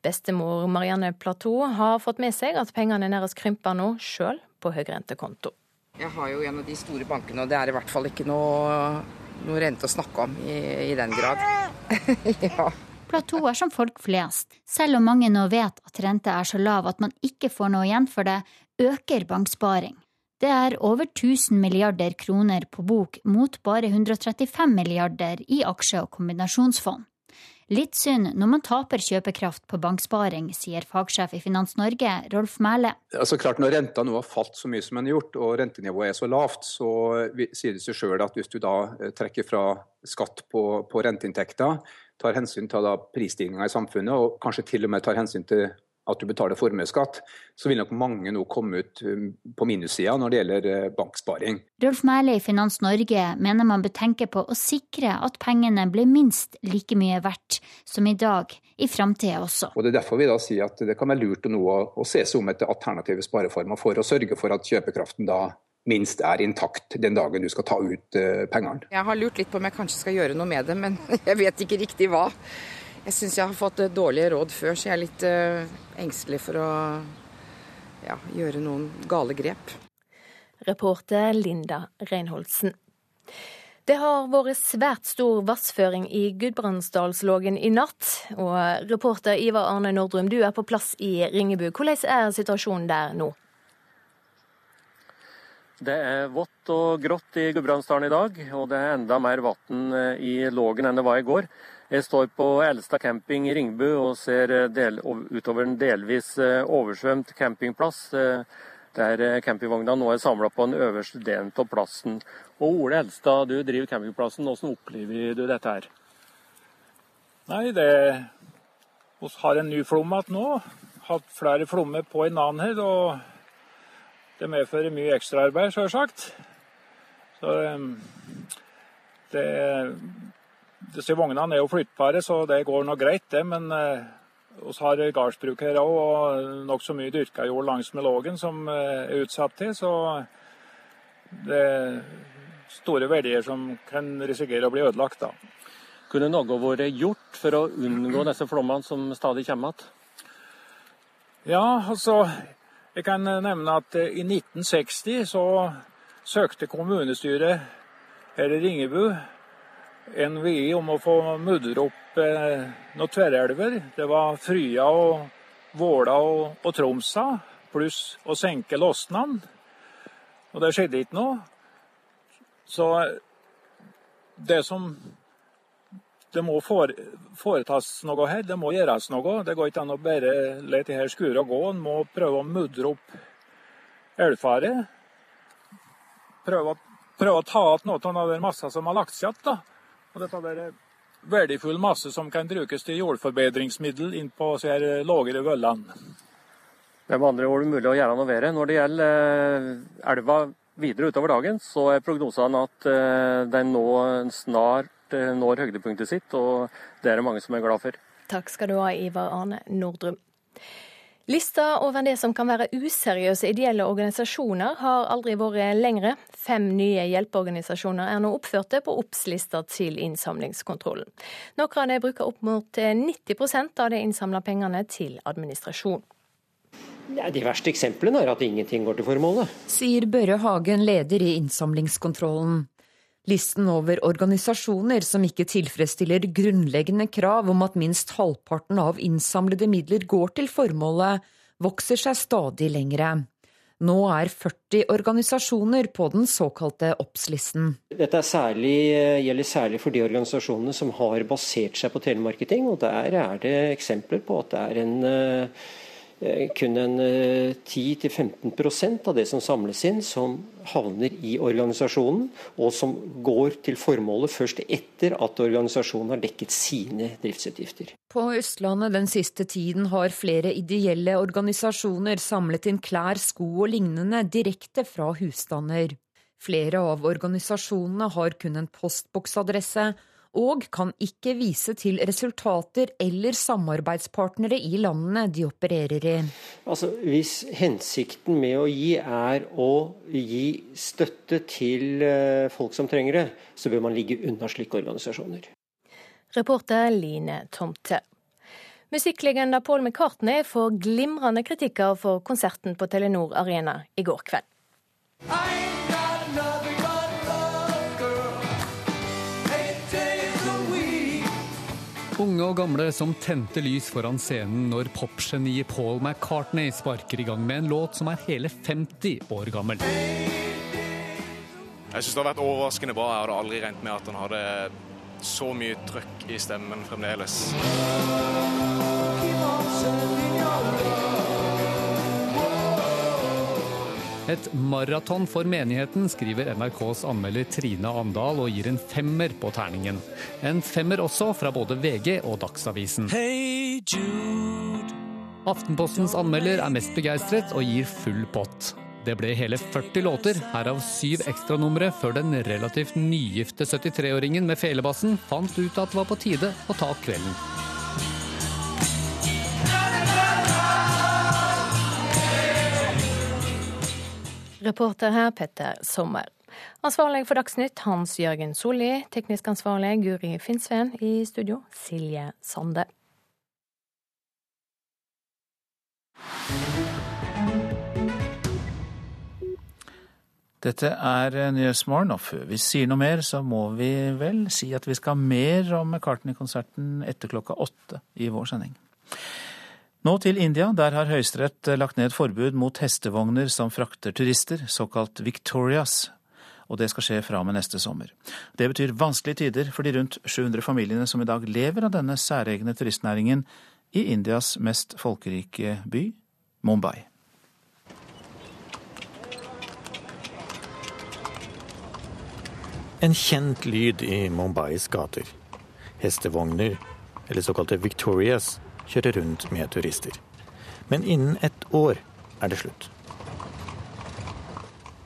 Bestemor Marianne Platou har fått med seg at pengene nærmest krymper nå, sjøl på høyrentekonto. Jeg har jo en av de store bankene, og det er i hvert fall ikke noe noe rent å snakke om i, i den grad. ja. Er som folk flest. Selv om mange nå vet at renta er så lav at man ikke får noe igjen for det, øker banksparing. Det er over 1000 milliarder kroner på bok mot bare 135 milliarder i aksje- og kombinasjonsfond. Litt synd når man taper kjøpekraft på banksparing, sier fagsjef i Finans Norge, Rolf Mæle. Altså klart Når renta nå har falt så mye som den har gjort, og rentenivået er så lavt, så sier det seg sjøl at hvis du da eh, trekker fra skatt på, på renteinntekter, tar hensyn til prisstigninga i samfunnet, og kanskje til og med tar hensyn til at du betaler formuesskatt, så vil nok mange nå komme ut um, på minussida når det gjelder uh, banksparing. Rolf Mæhle i Finans Norge mener man bør tenke på å sikre at pengene blir minst like mye verdt som i dag, i framtida også. Og Det er derfor vi da sier at det kan være lurt å, nå å, å se seg om etter alternative spareformer for å sørge for at kjøpekraften da minst er intakt den dagen du skal ta ut uh, pengene. Jeg har lurt litt på om jeg kanskje skal gjøre noe med det, men jeg vet ikke riktig hva. Jeg syns jeg har fått dårlige råd før, så jeg er litt uh, engstelig for å ja, gjøre noen gale grep. Reporter Linda Reinholdsen. Det har vært svært stor vassføring i Gudbrandsdalslågen i natt. Og reporter Ivar Arne Nordrum, du er på plass i Ringebu. Hvordan er situasjonen der nå? Det er vått og grått i Gudbrandsdalen i dag, og det er enda mer vann eh, i Lågen enn det var i går. Jeg står på Elstad camping i Ringbu og ser eh, del, utover en delvis eh, oversvømt campingplass der campingvogna nå er samla på den øverste delen av plassen. Og Ole Elstad, du driver campingplassen. Hvordan opplever du dette her? Nei, det Vi har en ny flom igjen nå. Hatt flere flommer på en annen her. og det medfører mye ekstraarbeid, sjølsagt. Så ehm, det, Disse vognene er jo flyttbare, så det går nå greit, det. Men eh, vi har gardsbruk her òg, og nokså mye dyrka jord langs med Lågen som eh, er utsatt til. Så det er store verdier som kan risikere å bli ødelagt da. Kunne noe vært gjort for å unngå disse flommene som stadig kommer igjen? Ja, altså jeg kan eh, nevne at eh, i 1960 så søkte kommunestyret her i Ringebu NVI om å få mudre opp eh, noen tverrelver. Det var Frya og Våla og, og Tromsa, pluss å senke Losnan. Og det skjedde ikke noe. Så det som det må foretas noe her, det må gjøres noe. Det går ikke an å bare la dette skure og gå. En må prøve å mudre opp elvfaret. Prøve, prøve, å ta igjen noe av den massa som har lagt seg igjen. Og dette er verdifull masse som kan brukes til jordforbedringsmiddel inn på disse lavere vøllene. Det er med andre ord mulig å gjøre noe bedre. Når det gjelder eh, elva videre utover dagen, så er prognosene at eh, den nå snart Eh, når høydepunktet sitt, og det er det mange som er glad for. Takk skal du ha, Ivar Arne Nordrum. Lista over det som kan være useriøse ideelle organisasjoner har aldri vært lengre. Fem nye hjelpeorganisasjoner er nå oppførte på Obs-lista til innsamlingskontrollen. Noen av dem bruker opp mot 90% av de innsamla pengene til administrasjon. Ja, de verste eksemplene er at ingenting går til formålet. Sier Børre Hagen, leder i innsamlingskontrollen. Listen over organisasjoner som ikke tilfredsstiller grunnleggende krav om at minst halvparten av innsamlede midler går til formålet, vokser seg stadig lengre. Nå er 40 organisasjoner på den såkalte OBS-listen. Dette særlig, gjelder særlig for de organisasjonene som har basert seg på telemarketing. og Der er det eksempler på at det er en Eh, kun en 10-15 eh, av det som samles inn, som havner i organisasjonen, og som går til formålet først etter at organisasjonen har dekket sine driftsutgifter. På Østlandet den siste tiden har flere ideelle organisasjoner samlet inn klær, sko og lignende direkte fra husstander. Flere av organisasjonene har kun en postboksadresse, og kan ikke vise til resultater eller samarbeidspartnere i landene de opererer i. Altså, hvis hensikten med å gi er å gi støtte til eh, folk som trenger det, så bør man ligge unna slike organisasjoner. Reporter Line Tomte. Musikklegenda Paul McCartney får glimrende kritikker for konserten på Telenor Arena i går kveld. Unge og gamle som tente lys foran scenen når popgeniet Paul McCartney sparker i gang med en låt som er hele 50 år gammel. Jeg syns det har vært overraskende bra. Jeg hadde aldri regnet med at han hadde så mye trøkk i stemmen fremdeles. Et maraton for menigheten, skriver NRKs anmelder Trine Andal og gir en femmer på terningen. En femmer også fra både VG og Dagsavisen. Hey Aftenpostens anmelder er mest begeistret og gir full pott. Det ble hele 40 låter, herav syv ekstranumre, før den relativt nygifte 73-åringen med felebassen fant ut at det var på tide å ta kvelden. Reporter her Petter Sommer. Ansvarlig for Dagsnytt Hans Jørgen Solli. Teknisk ansvarlig Guri Finnsveen. I studio Silje Sande. Dette er Nyhetsmorgen, og før vi sier noe mer, så må vi vel si at vi skal ha mer om McCartney-konserten etter klokka åtte i vår sending. Nå til India. Der har Høyesterett lagt ned forbud mot hestevogner som frakter turister, såkalt Victorias. Og det skal skje fra og med neste sommer. Det betyr vanskelige tider for de rundt 700 familiene som i dag lever av denne særegne turistnæringen i Indias mest folkerike by, Mumbai. En kjent lyd i Mumbais gater. Hestevogner, eller såkalte Victorias, kjører rundt med turister. Men innen ett år er det slutt.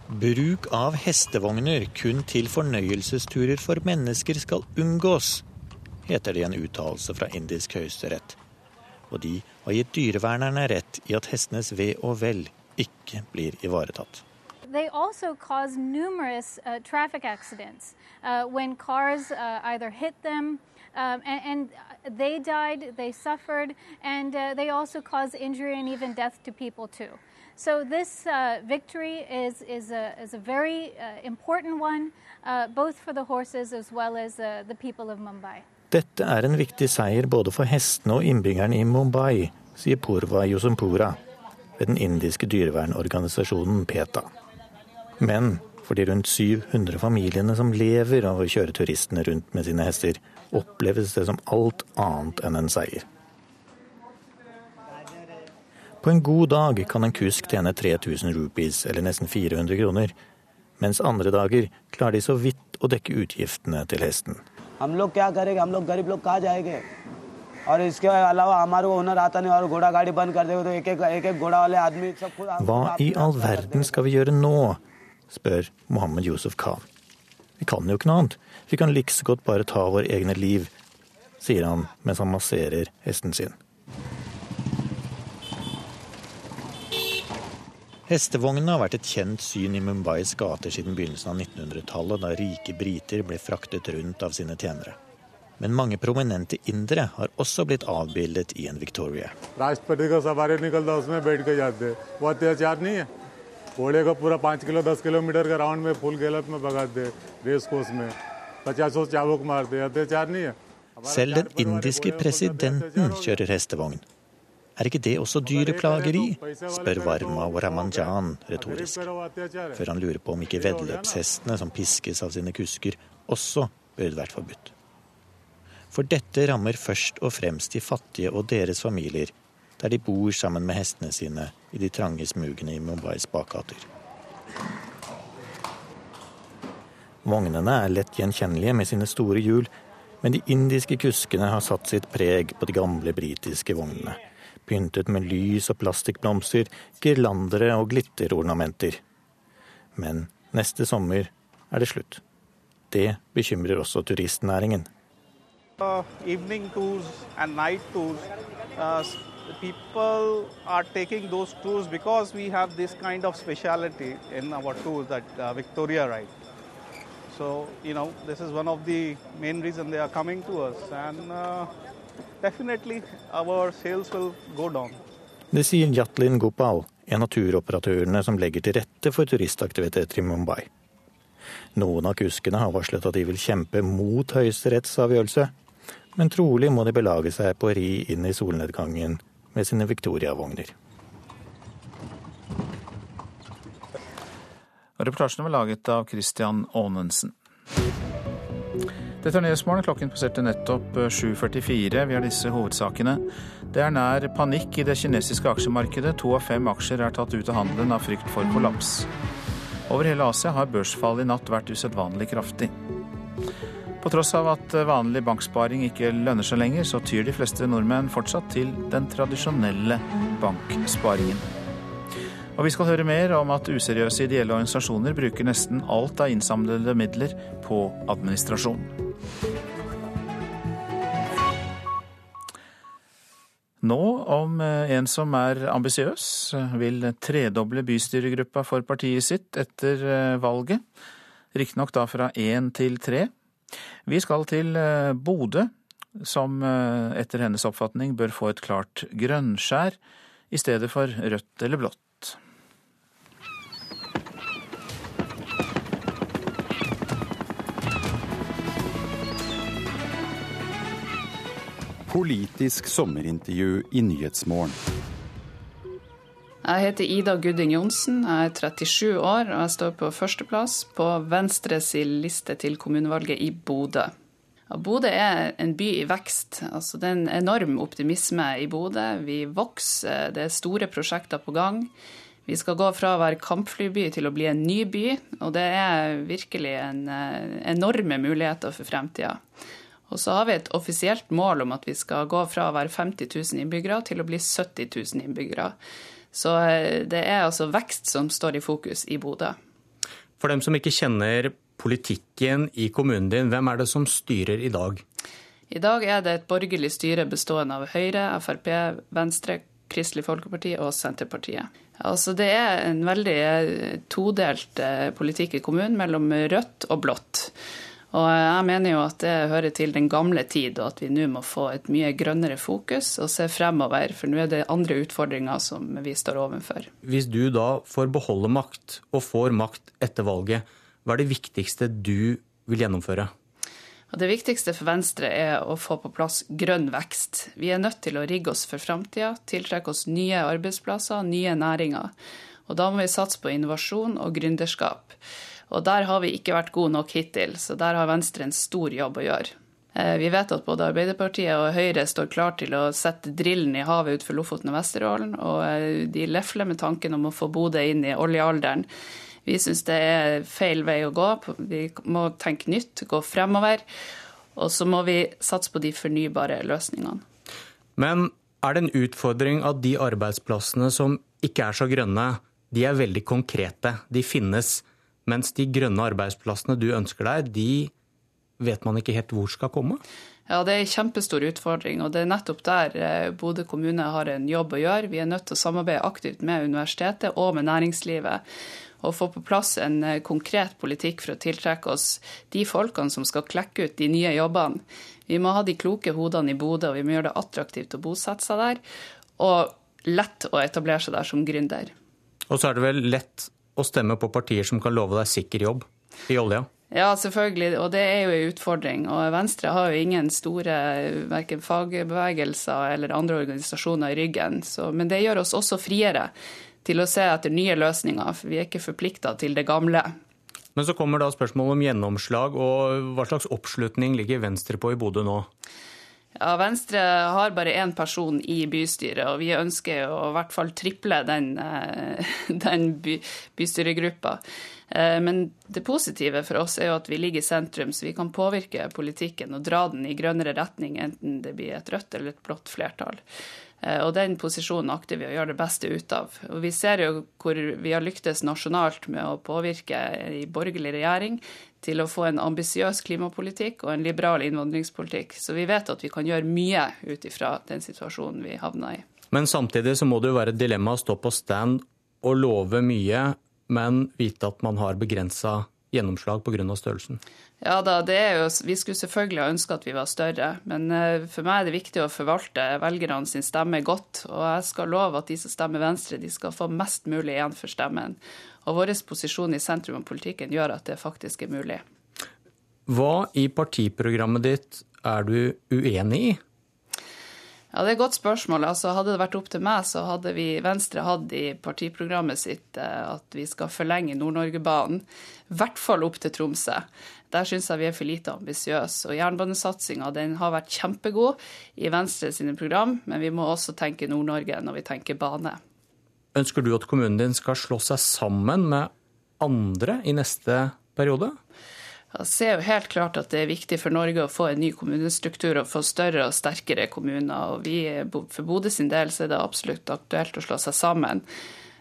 Bruk av hestevogner kun til fornøyelsesturer for mennesker skal unngås, heter det i en uttalelse fra indisk høyesterett. Og de har gitt dyrevernerne rett i at hestenes ve og vel ikke blir ivaretatt. they also cause numerous uh, traffic accidents uh, when cars uh, either hit them. Um, and, and, they died, they suffered, and uh, they also cause injury and even death to people too. So this uh, victory is, is, a, is a very uh, important one, both for the horses as well as the people of Mumbai. Dette er en viktig seier både for hestene og innbyggerne i Mumbai, sier Purva Yosumpura ved den indiske dyrevernorganisasjonen PETA. Men for de rundt 700 familiene som lever av å kjøre turistene rundt med sine hester, oppleves det som alt annet enn en seier. På en god dag kan en kusk tjene 3000 rupees, eller nesten 400 kroner, mens andre dager klarer de så vidt å dekke utgiftene til hesten. Hva i all verden skal vi gjøre nå? spør Mohammed Yusuf Khan. Kan jo ikke noe annet. Vi kan like så godt bare ta våre egne liv, sier han mens han masserer hesten sin. Hestevognene har vært et kjent syn i Mumbais gater siden begynnelsen av 1900-tallet, da rike briter ble fraktet rundt av sine tjenere. Men mange prominente indere har også blitt avbildet i en Victoria. घोड़े को पूरा पाँच किलो दस किलोमीटर का राउंड में फुल गैलत में भगा दे रेस कोर्स में पचासों चाबुक मार दे अत्याचार नहीं है Selv den indiske presidenten kjører hestevogn. Er ikke det også dyreplageri? spør Varma Waramanjan retorisk, før han lurer på om ikke veddeløpshestene som piskes av sine kusker, også burde vært forbudt. For dette rammer først og fremst de fattige og deres familier, der de bor sammen med hestene sine i de trange smugene i Mumbais bakgater. Vognene er lett gjenkjennelige med sine store hjul, men de indiske kuskene har satt sitt preg på de gamle britiske vognene. Pyntet med lys og plastikkblomster, girlandere og glitterornamenter. Men neste sommer er det slutt. Det bekymrer også turistnæringen. Uh, evening tours people are taking those tours because we have this kind of speciality in our tours that uh, Victoria ride. So, you know, this is one of the main reasons they are coming to us, and uh, definitely our sales will go down. Det sier Jatlin Gopal, en av turoperatørene som legger til rette for turistaktiviteter i Mumbai. Noen av kuskene har varslet at de vil kjempe mot høyesterettsavgjørelse, men trolig må de belage seg på å ri inn i solnedgangen med sine Victoria-vogner. Reportasjen var laget av Christian Aanensen. Dette er Nyhetsmorgen. Klokken passerte nettopp 7.44. Vi har disse hovedsakene. Det er nær panikk i det kinesiske aksjemarkedet. To av fem aksjer er tatt ut av handelen av frykt for kollaps. Over hele Asia har børsfallet i natt vært usedvanlig kraftig. På tross av at vanlig banksparing ikke lønner seg lenger, så tyr de fleste nordmenn fortsatt til den tradisjonelle banksparingen. Og vi skal høre mer om at useriøse ideelle organisasjoner bruker nesten alt av innsamlede midler på administrasjon. Nå om en som er ambisiøs, vil tredoble bystyregruppa for partiet sitt etter valget. Riktignok da fra én til tre. Vi skal til Bodø, som etter hennes oppfatning bør få et klart grønnskjær i stedet for rødt eller blått. Politisk sommerintervju i Nyhetsmorgen. Jeg heter Ida Gudding Johnsen, jeg er 37 år og jeg står på førsteplass på Venstres liste til kommunevalget i Bodø. Bodø er en by i vekst. Altså, det er en enorm optimisme i Bodø. Vi vokser, det er store prosjekter på gang. Vi skal gå fra å være kampflyby til å bli en ny by, og det er virkelig en, eh, enorme muligheter for fremtida. Og så har vi et offisielt mål om at vi skal gå fra å være 50 000 innbyggere til å bli 70 000 innbyggere. Så eh, det er altså vekst som står i fokus i Bodø. For dem som ikke kjenner politikken i kommunen din, hvem er det som styrer i dag? I dag er det et borgerlig styre bestående av Høyre, Frp, Venstre, Kristelig Folkeparti og Senterpartiet. Altså det er en veldig eh, todelt eh, politikk i kommunen mellom rødt og blått. Og jeg mener jo at det hører til den gamle tid, og at vi nå må få et mye grønnere fokus og se fremover. For nå er det andre utfordringer som vi står overfor. Hvis du da får beholde makt, og får makt etter valget, hva er det viktigste du vil gjennomføre? Det viktigste for Venstre er å få på plass grønn vekst. Vi er nødt til å rigge oss for framtida, tiltrekke oss nye arbeidsplasser, nye næringer. Og da må vi satse på innovasjon og gründerskap. Og der har vi ikke vært gode nok hittil, så der har Venstre en stor jobb å gjøre. Eh, vi vet at både Arbeiderpartiet og Høyre står klar til å sette drillen i havet utenfor Lofoten og Vesterålen, og eh, de lefler med tanken om å få Bodø inn i oljealderen. Vi syns det er feil vei å gå. Vi må tenke nytt, gå fremover. Og så må vi satse på de fornybare løsningene. Men er det en utfordring at de arbeidsplassene som ikke er så grønne, de er veldig konkrete. De finnes mens de grønne arbeidsplassene du ønsker deg, de vet man ikke helt hvor skal komme? Ja, Det er en kjempestor utfordring, og det er nettopp der eh, Bodø kommune har en jobb å gjøre. Vi er nødt til å samarbeide aktivt med universitetet og med næringslivet. Og få på plass en eh, konkret politikk for å tiltrekke oss de folkene som skal klekke ut de nye jobbene. Vi må ha de kloke hodene i Bodø, og vi må gjøre det attraktivt å bosette seg der. Og lett å etablere seg der som gründer. Og så er det vel lett å stemme på partier som kan love deg sikker jobb i olja? Ja, selvfølgelig, og det er jo en utfordring. Og Venstre har jo ingen store verken fagbevegelser eller andre organisasjoner i ryggen. Så, men det gjør oss også friere til å se etter nye løsninger, for vi er ikke forplikta til det gamle. Men så kommer da spørsmålet om gjennomslag, og hva slags oppslutning ligger Venstre på i Bodø nå? Ja, Venstre har bare én person i bystyret, og vi ønsker å i hvert fall triple den, eh, den by, bystyregruppa. Eh, men det positive for oss er jo at vi ligger i sentrum, så vi kan påvirke politikken og dra den i grønnere retning, enten det blir et rødt eller et blått flertall. Eh, og den posisjonen akter vi å gjøre det beste ut av. Og vi ser jo hvor vi har lyktes nasjonalt med å påvirke i borgerlig regjering til å få en ambisiøs klimapolitikk og en liberal innvandringspolitikk. Så vi vet at vi kan gjøre mye ut ifra den situasjonen vi havna i. Men samtidig så må det jo være et dilemma å stå på stand og love mye, men vite at man har begrensa gjennomslag pga. størrelsen? Ja da, det er jo, Vi skulle selvfølgelig ha ønska at vi var større, men eh, for meg er det viktig å forvalte velgerne sin stemme godt. Og jeg skal love at de som stemmer Venstre, de skal få mest mulig igjen for stemmen. Og vår posisjon i sentrum av politikken gjør at det faktisk er mulig. Hva i partiprogrammet ditt er du uenig i? Ja, Det er et godt spørsmål. Altså, hadde det vært opp til meg, så hadde vi Venstre hatt i partiprogrammet sitt eh, at vi skal forlenge Nord-Norge-banen. I hvert fall opp til Tromsø. Der syns jeg vi er for lite ambisiøse. Og jernbanesatsinga har vært kjempegod i Venstre sine program, men vi må også tenke Nord-Norge når vi tenker bane. Ønsker du at kommunen din skal slå seg sammen med andre i neste periode? Jeg ser jo helt klart at det er viktig for Norge å få en ny kommunestruktur og få større og sterkere kommuner. Og vi, for Bodø sin del så er det absolutt aktuelt å slå seg sammen.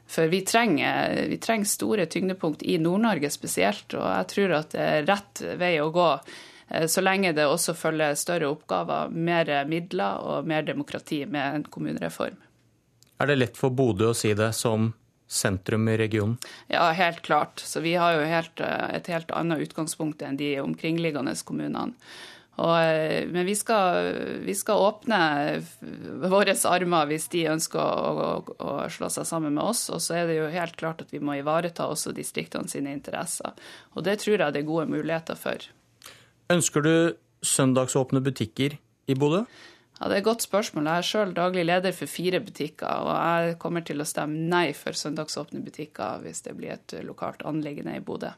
For vi trenger, vi trenger store tyngdepunkt i Nord-Norge spesielt, og jeg tror at det er rett vei å gå Så lenge det også følger større oppgaver, mer midler og mer demokrati med en kommunereform. Er det lett for Bodø å si det som sentrum i regionen? Ja, helt klart. Så vi har jo helt, et helt annet utgangspunkt enn de omkringliggende kommunene. Og, eh, men vi skal, vi skal, åpne våre armer hvis de ønsker å, å, å, slå seg sammen med oss. Og så er det jo helt klart at vi må ivareta også distriktene sine interesser. Og det tror jeg det er gode muligheter for. Ønsker du søndagsåpne butikker i Bodø? Ja, Det er et godt spørsmål. Jeg er sjøl daglig leder for fire butikker, og jeg kommer til å stemme nei for søndagsåpne butikker hvis det blir et lokalt anliggende i Bodø.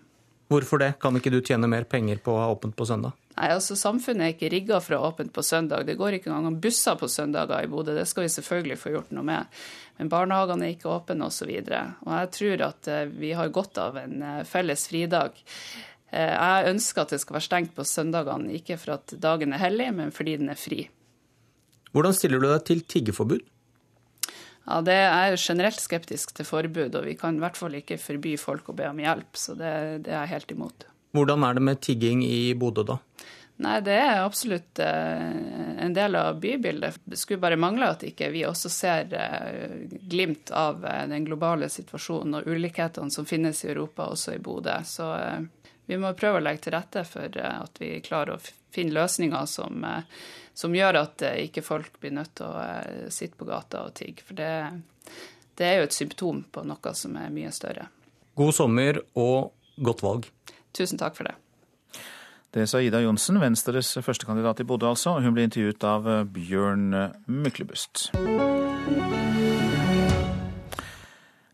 Hvorfor det? Kan ikke du tjene mer penger på å ha åpent på søndag? Nei, altså Samfunnet er ikke rigga for å ha åpent på søndag. Det går ikke engang busser på søndager i Bodø. Det skal vi selvfølgelig få gjort noe med. Men barnehagene er ikke åpne osv. Og, så og jeg tror at eh, vi har godt av en eh, felles fridag. Eh, jeg ønsker at det skal være stengt på søndagene, ikke for at dagen er hellig, men fordi den er fri. Hvordan stiller du deg til tiggeforbud? Ja, det er generelt skeptisk til forbud, og vi kan i hvert fall ikke forby folk å be om hjelp. Så det, det er jeg helt imot. Hvordan er det med tigging i Bodø, da? Nei, Det er absolutt eh, en del av bybildet. Det skulle bare mangle at ikke vi også ser eh, glimt av eh, den globale situasjonen og ulikhetene som finnes i Europa, også i Bodø. Så vi må prøve å legge til rette for at vi klarer å finne løsninger som som gjør at eh, ikke folk blir nødt til å eh, sitte på gata og tigge. For det, det er jo et symptom på noe som er mye større. God sommer og godt valg. Tusen takk for det. Det sa Ida Johnsen, Venstres førstekandidat i Bodø altså. Hun ble intervjuet av eh, Bjørn Myklebust.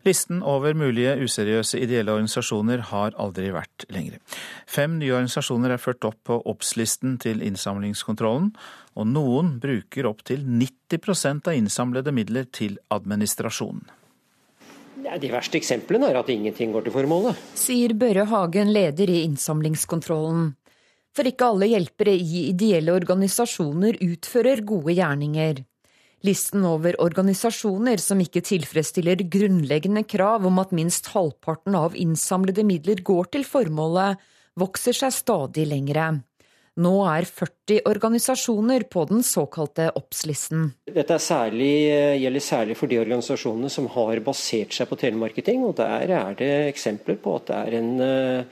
Listen over mulige useriøse ideelle organisasjoner har aldri vært lengre. Fem nye organisasjoner er ført opp på Obs-listen til innsamlingskontrollen, og noen bruker opptil 90% av innsamlede midler til administrasjon. De verste eksemplene er at ingenting går til formålet. Sier Børre Hagen, leder i innsamlingskontrollen. For ikke alle hjelpere i ideelle organisasjoner utfører gode gjerninger. Listen over organisasjoner som ikke tilfredsstiller grunnleggende krav om at minst halvparten av innsamlede midler går til formålet, vokser seg stadig lengre. Nå er 40 organisasjoner på den såkalte OBS-listen. Dette særlig, gjelder særlig for de organisasjonene som har basert seg på telemarketing. og Der er det eksempler på at det er en Eh,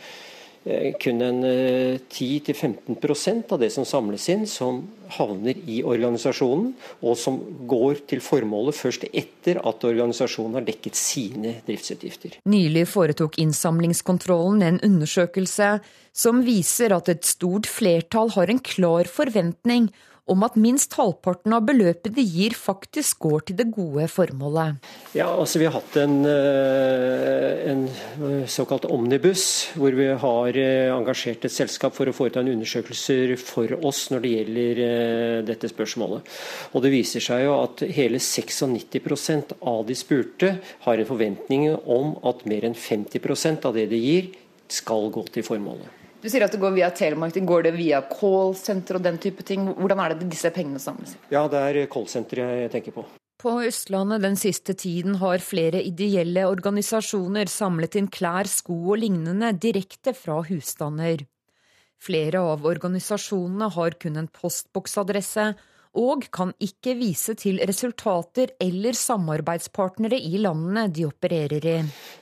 kun en 10-15 eh, av det som samles inn, som havner i organisasjonen, og som går til formålet først etter at organisasjonen har dekket sine driftsutgifter. Nylig foretok Innsamlingskontrollen en undersøkelse som viser at et stort flertall har en klar forventning om at minst halvparten av beløpet de gir, faktisk går til det gode formålet. Ja, altså Vi har hatt en, eh, en eh, såkalt omnibus, hvor vi har eh, engasjert et selskap for å foreta en undersøkelser for oss når det gjelder dette spørsmålet. Og Det viser seg jo at hele 96% av de spurte har en forventning om at mer enn 50% av det de gir, skal gå til formålet. Du sier at det går via telemarketing. Går det via callsenter og den type ting? Hvordan er det disse pengene samles? Ja, det er callsenteret jeg tenker på. På Østlandet den siste tiden har flere ideelle organisasjoner samlet inn klær, sko og lignende direkte fra husstander. Flere av organisasjonene har kun en postboksadresse, og kan ikke vise til resultater eller samarbeidspartnere i landene de opererer i.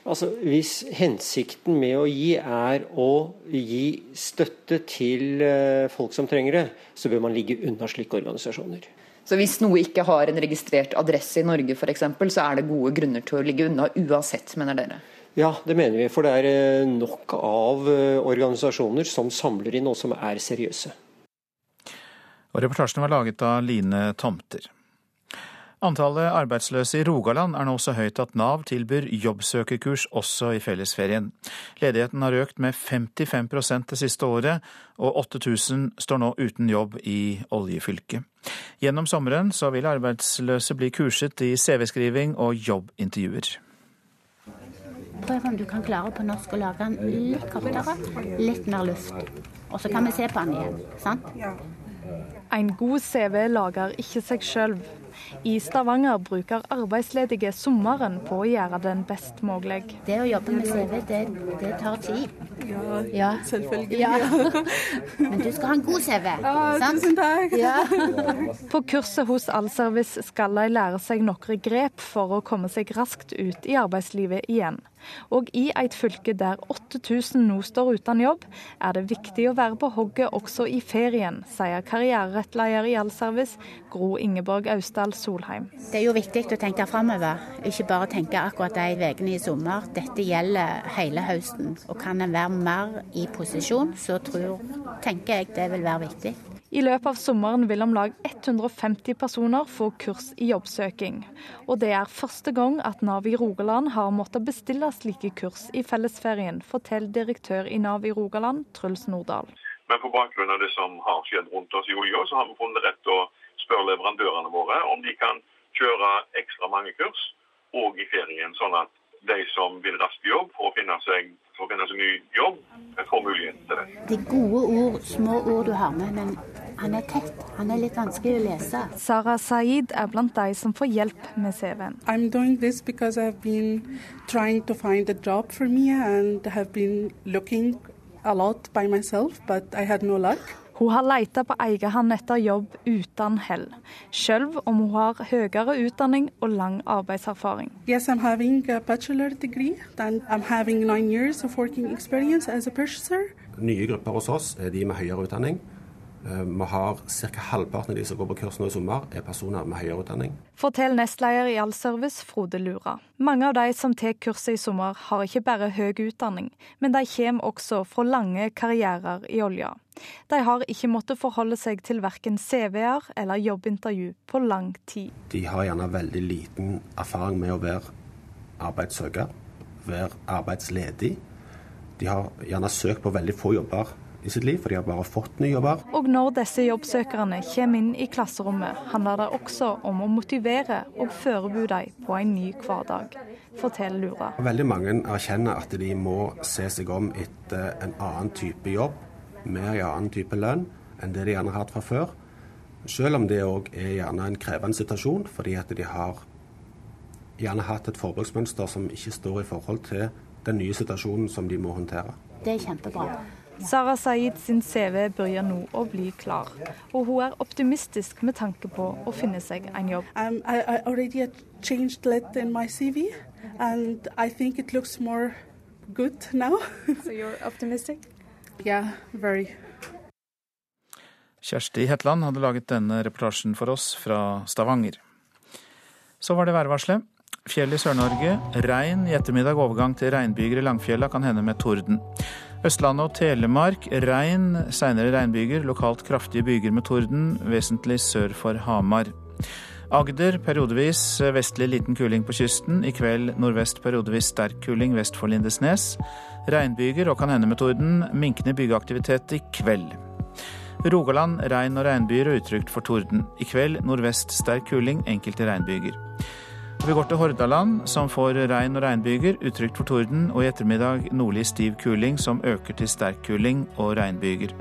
Altså, hvis hensikten med å gi er å gi støtte til eh, folk som trenger det, så bør man ligge unna slike organisasjoner. Så hvis noe ikke har en registrert adresse i Norge f.eks., så er det gode grunner til å ligge unna uansett, mener dere? Ja, det mener vi. For det er eh, nok av eh, organisasjoner som samler inn og som er seriøse. Og reportasjen var laget av Line Tomter. Antallet arbeidsløse i Rogaland er nå så høyt at Nav tilbyr jobbsøkerkurs også i fellesferien. Ledigheten har økt med 55% det siste året, og 8000 står nå uten jobb i oljefylket. Gjennom sommeren så vil arbeidsløse bli kurset i CV-skriving og jobbintervjuer. Prøv om du kan klare på norsk å lage den litt kortere, litt mer luft. Og så kan vi se på den igjen. sant? En god CV lager ikke seg sjøl. I Stavanger bruker arbeidsledige sommeren på å gjøre den best mulig. Det å jobbe med CV, det, det tar tid. Ja, ja. selvfølgelig. Ja. Men du skal ha en god CV, Ja, sant? Tusen takk. Ja. På kurset hos Allservice skal de lære seg noen grep for å komme seg raskt ut i arbeidslivet igjen. Og i et fylke der 8000 nå står uten jobb, er det viktig å være på hogget også i ferien, sier karriererettleder i Allservice, Gro Ingeborg Austdal Solheim. Det er jo viktig å tenke framover, ikke bare tenke akkurat de ukene i sommer. Dette gjelder hele høsten. Og kan en være mer i posisjon, så tror, tenker jeg det vil være viktig. I løpet av sommeren vil om lag 150 personer få kurs i jobbsøking. Og det er første gang at Nav i Rogaland har måttet bestille slike kurs i fellesferien, forteller direktør i Nav i Rogaland, Truls Nordahl. Men på bakgrunn av det som har skjedd rundt oss i olja, så har vi funnet rett å spørre leverandørene våre om de kan kjøre ekstra mange kurs òg i ferien, sånn at de som vil raskt jobb for å finne seg, for å finne seg ny jobb, får muligheten til det. Det er gode ord, små ord du har med, men han er tett. Han er litt vanskelig å lese. Sara Saeed er blant de som får hjelp med CV-en. I'm doing this because I've been trying to find a job for me and have been looking a lot by myself, but I had no luck. Hun har leita på egen hånd etter jobb uten hell, selv om hun har høyere utdanning og lang arbeidserfaring. Yes, I'm having a bachelor degree, then I'm having nine years of working experience as a purchaser. Nye grupper hos oss er de med høyere utdanning. Eh, vi har ca. halvparten av de som går på kurs nå i sommer, er personer med høyere utdanning. Forteller nestleder i Allservice, Frode Lura. Mange av de som tar kurset i sommer, har ikke bare høy utdanning, men de kommer også fra lange karrierer i olja. De har ikke måttet forholde seg til verken CV-er eller jobbintervju på lang tid. De har gjerne veldig liten erfaring med å være arbeidssøker, være arbeidsledig. De har gjerne søkt på veldig få jobber i sitt liv, for de har bare fått nye jobber. Og når disse jobbsøkerne kommer inn i klasserommet, handler det også om å motivere og forberede dem på en ny hverdag, forteller Lura. Veldig mange erkjenner at de må se seg om etter en annen type jobb, med en annen type lønn enn det de gjerne har hatt fra før. Selv om det òg er gjerne en krevende situasjon, fordi at de har gjerne hatt et forbruksmønster som ikke står i forhold til den nye situasjonen som de må håndtere. Det er kjempebra. Sara Saeed sin CV begynner nå å bli klar, og hun er optimistisk med tanke på å finne seg en jobb. Um, I, I already changed litt in my CV, and I think it looks more good now. so you're optimistic? Yeah, very. Kjersti Hetland hadde laget denne reportasjen for oss fra Stavanger. Så var det værvarselet. Fjell i Sør-Norge. Regn i ettermiddag. Overgang til regnbyger i Langfjella, kan hende med torden. Østlandet og Telemark regn, seinere regnbyger. Lokalt kraftige byger med torden, vesentlig sør for Hamar. Agder periodevis vestlig liten kuling på kysten. I kveld nordvest periodevis sterk kuling vest for Lindesnes. Regnbyger og kan hende med torden. Minkende bygeaktivitet i kveld. Rogaland regn og regnbyger og utrygt for torden. I kveld nordvest sterk kuling, enkelte regnbyger. Vi går til Hordaland, som får regn og regnbyger, utrygt for torden, og i ettermiddag nordlig stiv kuling, som øker til sterk kuling og regnbyger.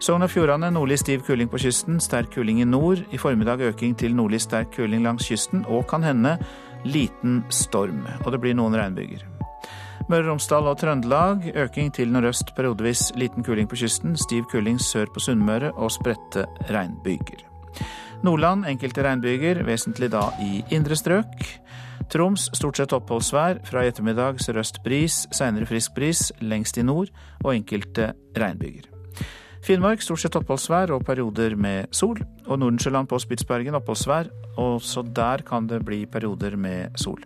Sogn og Fjordane nordlig stiv kuling på kysten, sterk kuling i nord. I formiddag øking til nordlig sterk kuling langs kysten, og kan hende liten storm. Og det blir noen regnbyger. Møre og Romsdal og Trøndelag øking til nordøst, periodevis liten kuling på kysten, stiv kuling sør på Sunnmøre og spredte regnbyger. Nordland enkelte regnbyger, vesentlig da i indre strøk. Troms stort sett oppholdsvær. Fra i ettermiddag sørøst bris, seinere frisk bris lengst i nord, og enkelte regnbyger. Finnmark stort sett oppholdsvær og perioder med sol. Og Nordensjøland på Spitsbergen oppholdsvær. Også der kan det bli perioder med sol.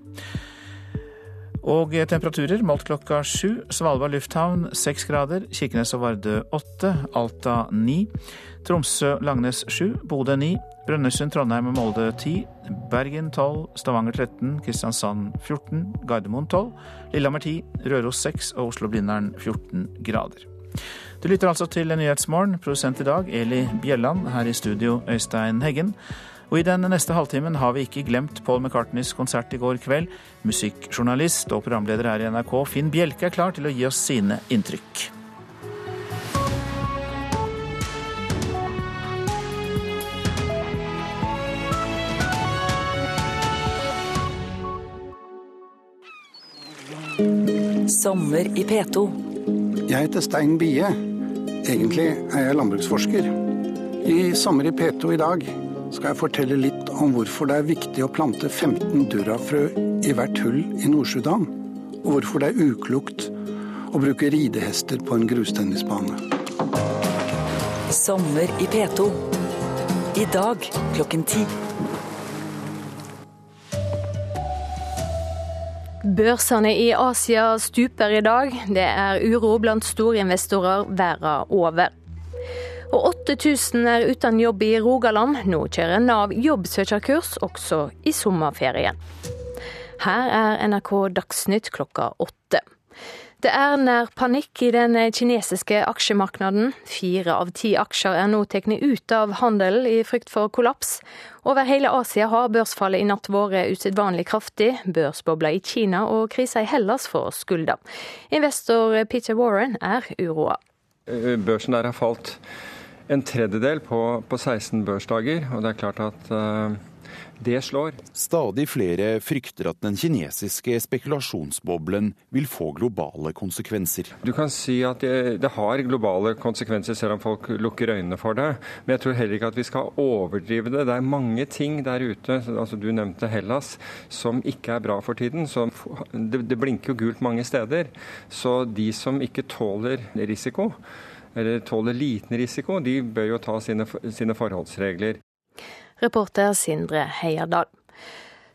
Og temperaturer målt klokka sju. Svalbard lufthavn seks grader. Kirkenes og Vardø åtte. Alta ni. Tromsø-Langnes sju. Bodø ni. Brønnøysund, Trondheim og Molde 10. Bergen 12. Stavanger 13. Kristiansand 14. Gardermoen 12. Lillehammer 10. Røros 6 og Oslo-Blindern 14 grader. Du lytter altså til Nyhetsmorgen. Produsent i dag Eli Bjelland. Her i studio Øystein Heggen. Og i den neste halvtimen har vi ikke glemt Paul McCartneys konsert i går kveld. Musikkjournalist og programleder her i NRK Finn Bjelke er klar til å gi oss sine inntrykk. Sommer i P2. Jeg heter Stein Bie. Egentlig er jeg landbruksforsker. I Sommer i P2 i dag skal jeg fortelle litt om hvorfor det er viktig å plante 15 durrafrø i hvert hull i Nord-Sudan, og hvorfor det er uklokt å bruke ridehester på en grustennisbane. Sommer i P2. I dag klokken ti. Børsene i Asia stuper i dag. Det er uro blant storinvestorer verden over. Og 8000 er uten jobb i Rogaland. Nå kjører Nav jobbsøkerkurs også i sommerferien. Her er NRK Dagsnytt klokka åtte. Det er nær panikk i den kinesiske aksjemarkedet. Fire av ti aksjer er nå tatt ut av handelen i frykt for kollaps. Over hele Asia har børsfallet i natt vært usedvanlig kraftig. Børsbobla i Kina og krisa i Hellas får skylda. Investor Peter Warren er uroa. Børsen der har falt en tredjedel på, på 16 børsdager, og det er klart at uh det slår. Stadig flere frykter at den kinesiske spekulasjonsboblen vil få globale konsekvenser. Du kan si at det, det, har globale konsekvenser, selv om folk lukker øynene for det. Men jeg tror heller ikke at vi skal overdrive det. Det er mange ting der ute, altså du nevnte Hellas, som ikke er bra for tiden. Det, det blinker jo gult mange steder. Så de som ikke tåler risiko, eller tåler liten risiko, de bør jo ta sine, sine forholdsregler. Reporter Sindre Heierdal.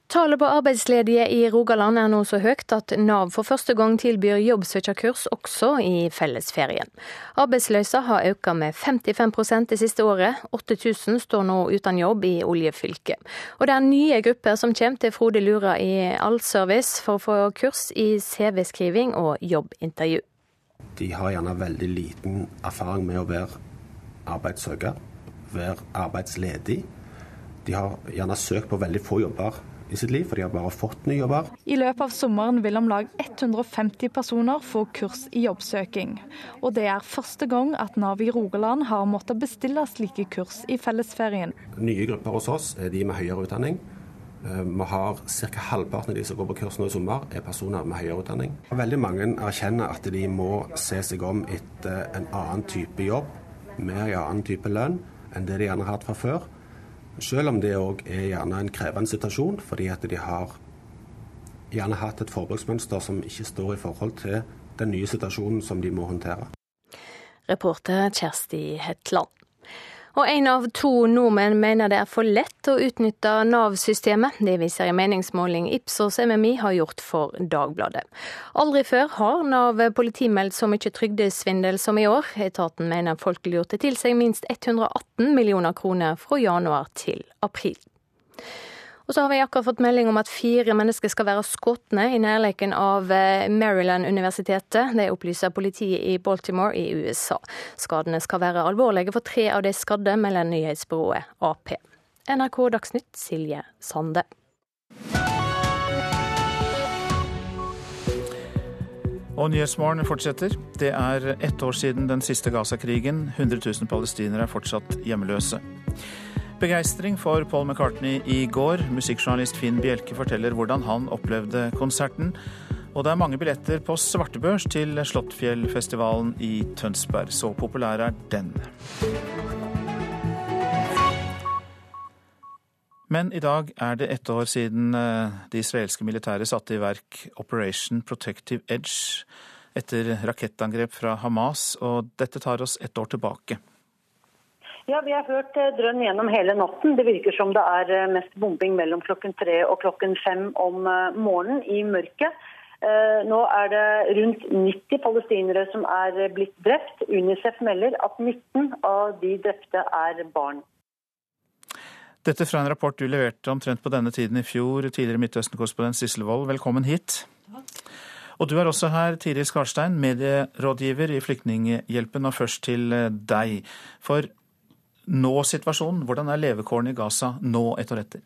Tallet på arbeidsledige i Rogaland er nå så høyt at Nav for første gang tilbyr jobbsøkerkurs også i fellesferien. Arbeidsløsa har økt med 55% det siste året. 8000 står nå uten jobb i oljefylket. Og det er nye grupper som kommer til Frode Lura i Allservice for å få kurs i CV-skriving og jobbintervju. De har gjerne veldig liten erfaring med å være arbeidssøker, være arbeidsledig de har gjerne søkt på veldig få jobber i sitt liv, for de har bare fått nye jobber. I løpet av sommeren vil om lag 150 personer få kurs i jobbsøking. Og det er første gang at Nav i Rogaland har måttet bestille slike kurs i fellesferien. Nye grupper hos oss er de med høyere utdanning. Eh, vi har ca. halvparten av de som går på kurs nå i sommer, er personer med høyere utdanning. Veldig mange erkjenner at de må se seg om etter en annen type jobb, mer i annen type lønn enn det de gjerne har hatt fra før. Selv om det òg er gjerne en krevende situasjon, fordi at de har gjerne hatt et forbruksmønster som ikke står i forhold til den nye situasjonen som de må håndtere. Reporter Kjersti Hetland. Og én av to nordmenn mener det er for lett å utnytte Nav-systemet. Det viser en meningsmåling Ipsos MMI har gjort for Dagbladet. Aldri før har Nav politimeldt så mye trygdesvindel som i år. Etaten mener folk lurte til seg minst 118 millioner kroner fra januar til april. Og så har vi akkurat fått melding om at fire mennesker skal være skutt i nærheten av eh, Maryland-universitetet. Det opplyser politiet i Baltimore i USA. Skadene skal være alvorlige for tre av de skadde, melder nyhetsbyrået Ap. NRK Dagsnytt, Silje Sande. Og Nyhetsmorgen fortsetter. Det er ett år siden den siste Gaza-krigen. 100 000 palestinere er fortsatt hjemløse. Begeistring for Paul McCartney i går. Musikkjournalist Finn Bjelke forteller hvordan han opplevde konserten. Og det er mange billetter på svartebørs til Slåttfjellfestivalen i Tønsberg. Så populær er den. Men i dag er det ett år siden eh, de israelske militære satte i verk Operation Protective Edge etter rakettangrep fra Hamas, og dette tar oss ett år tilbake. Ja, Vi har hørt eh, drønn gjennom hele natten. Det virker som det er eh, mest bombing mellom klokken tre og klokken fem om morgenen i mørket. Nå er det rundt 90 palestinere som er blitt drept. Unicef melder at 19 av de drepte er barn. Dette fra en rapport du leverte omtrent på denne tiden i fjor, tidligere Midtøsten-korrespondent Sissel Wold. Velkommen hit. Og du er også her, Tiri Skarstein, medierådgiver i Flyktninghjelpen. Og først til deg. For nå-situasjonen? Hvordan er levekårene i Gaza nå et år etter?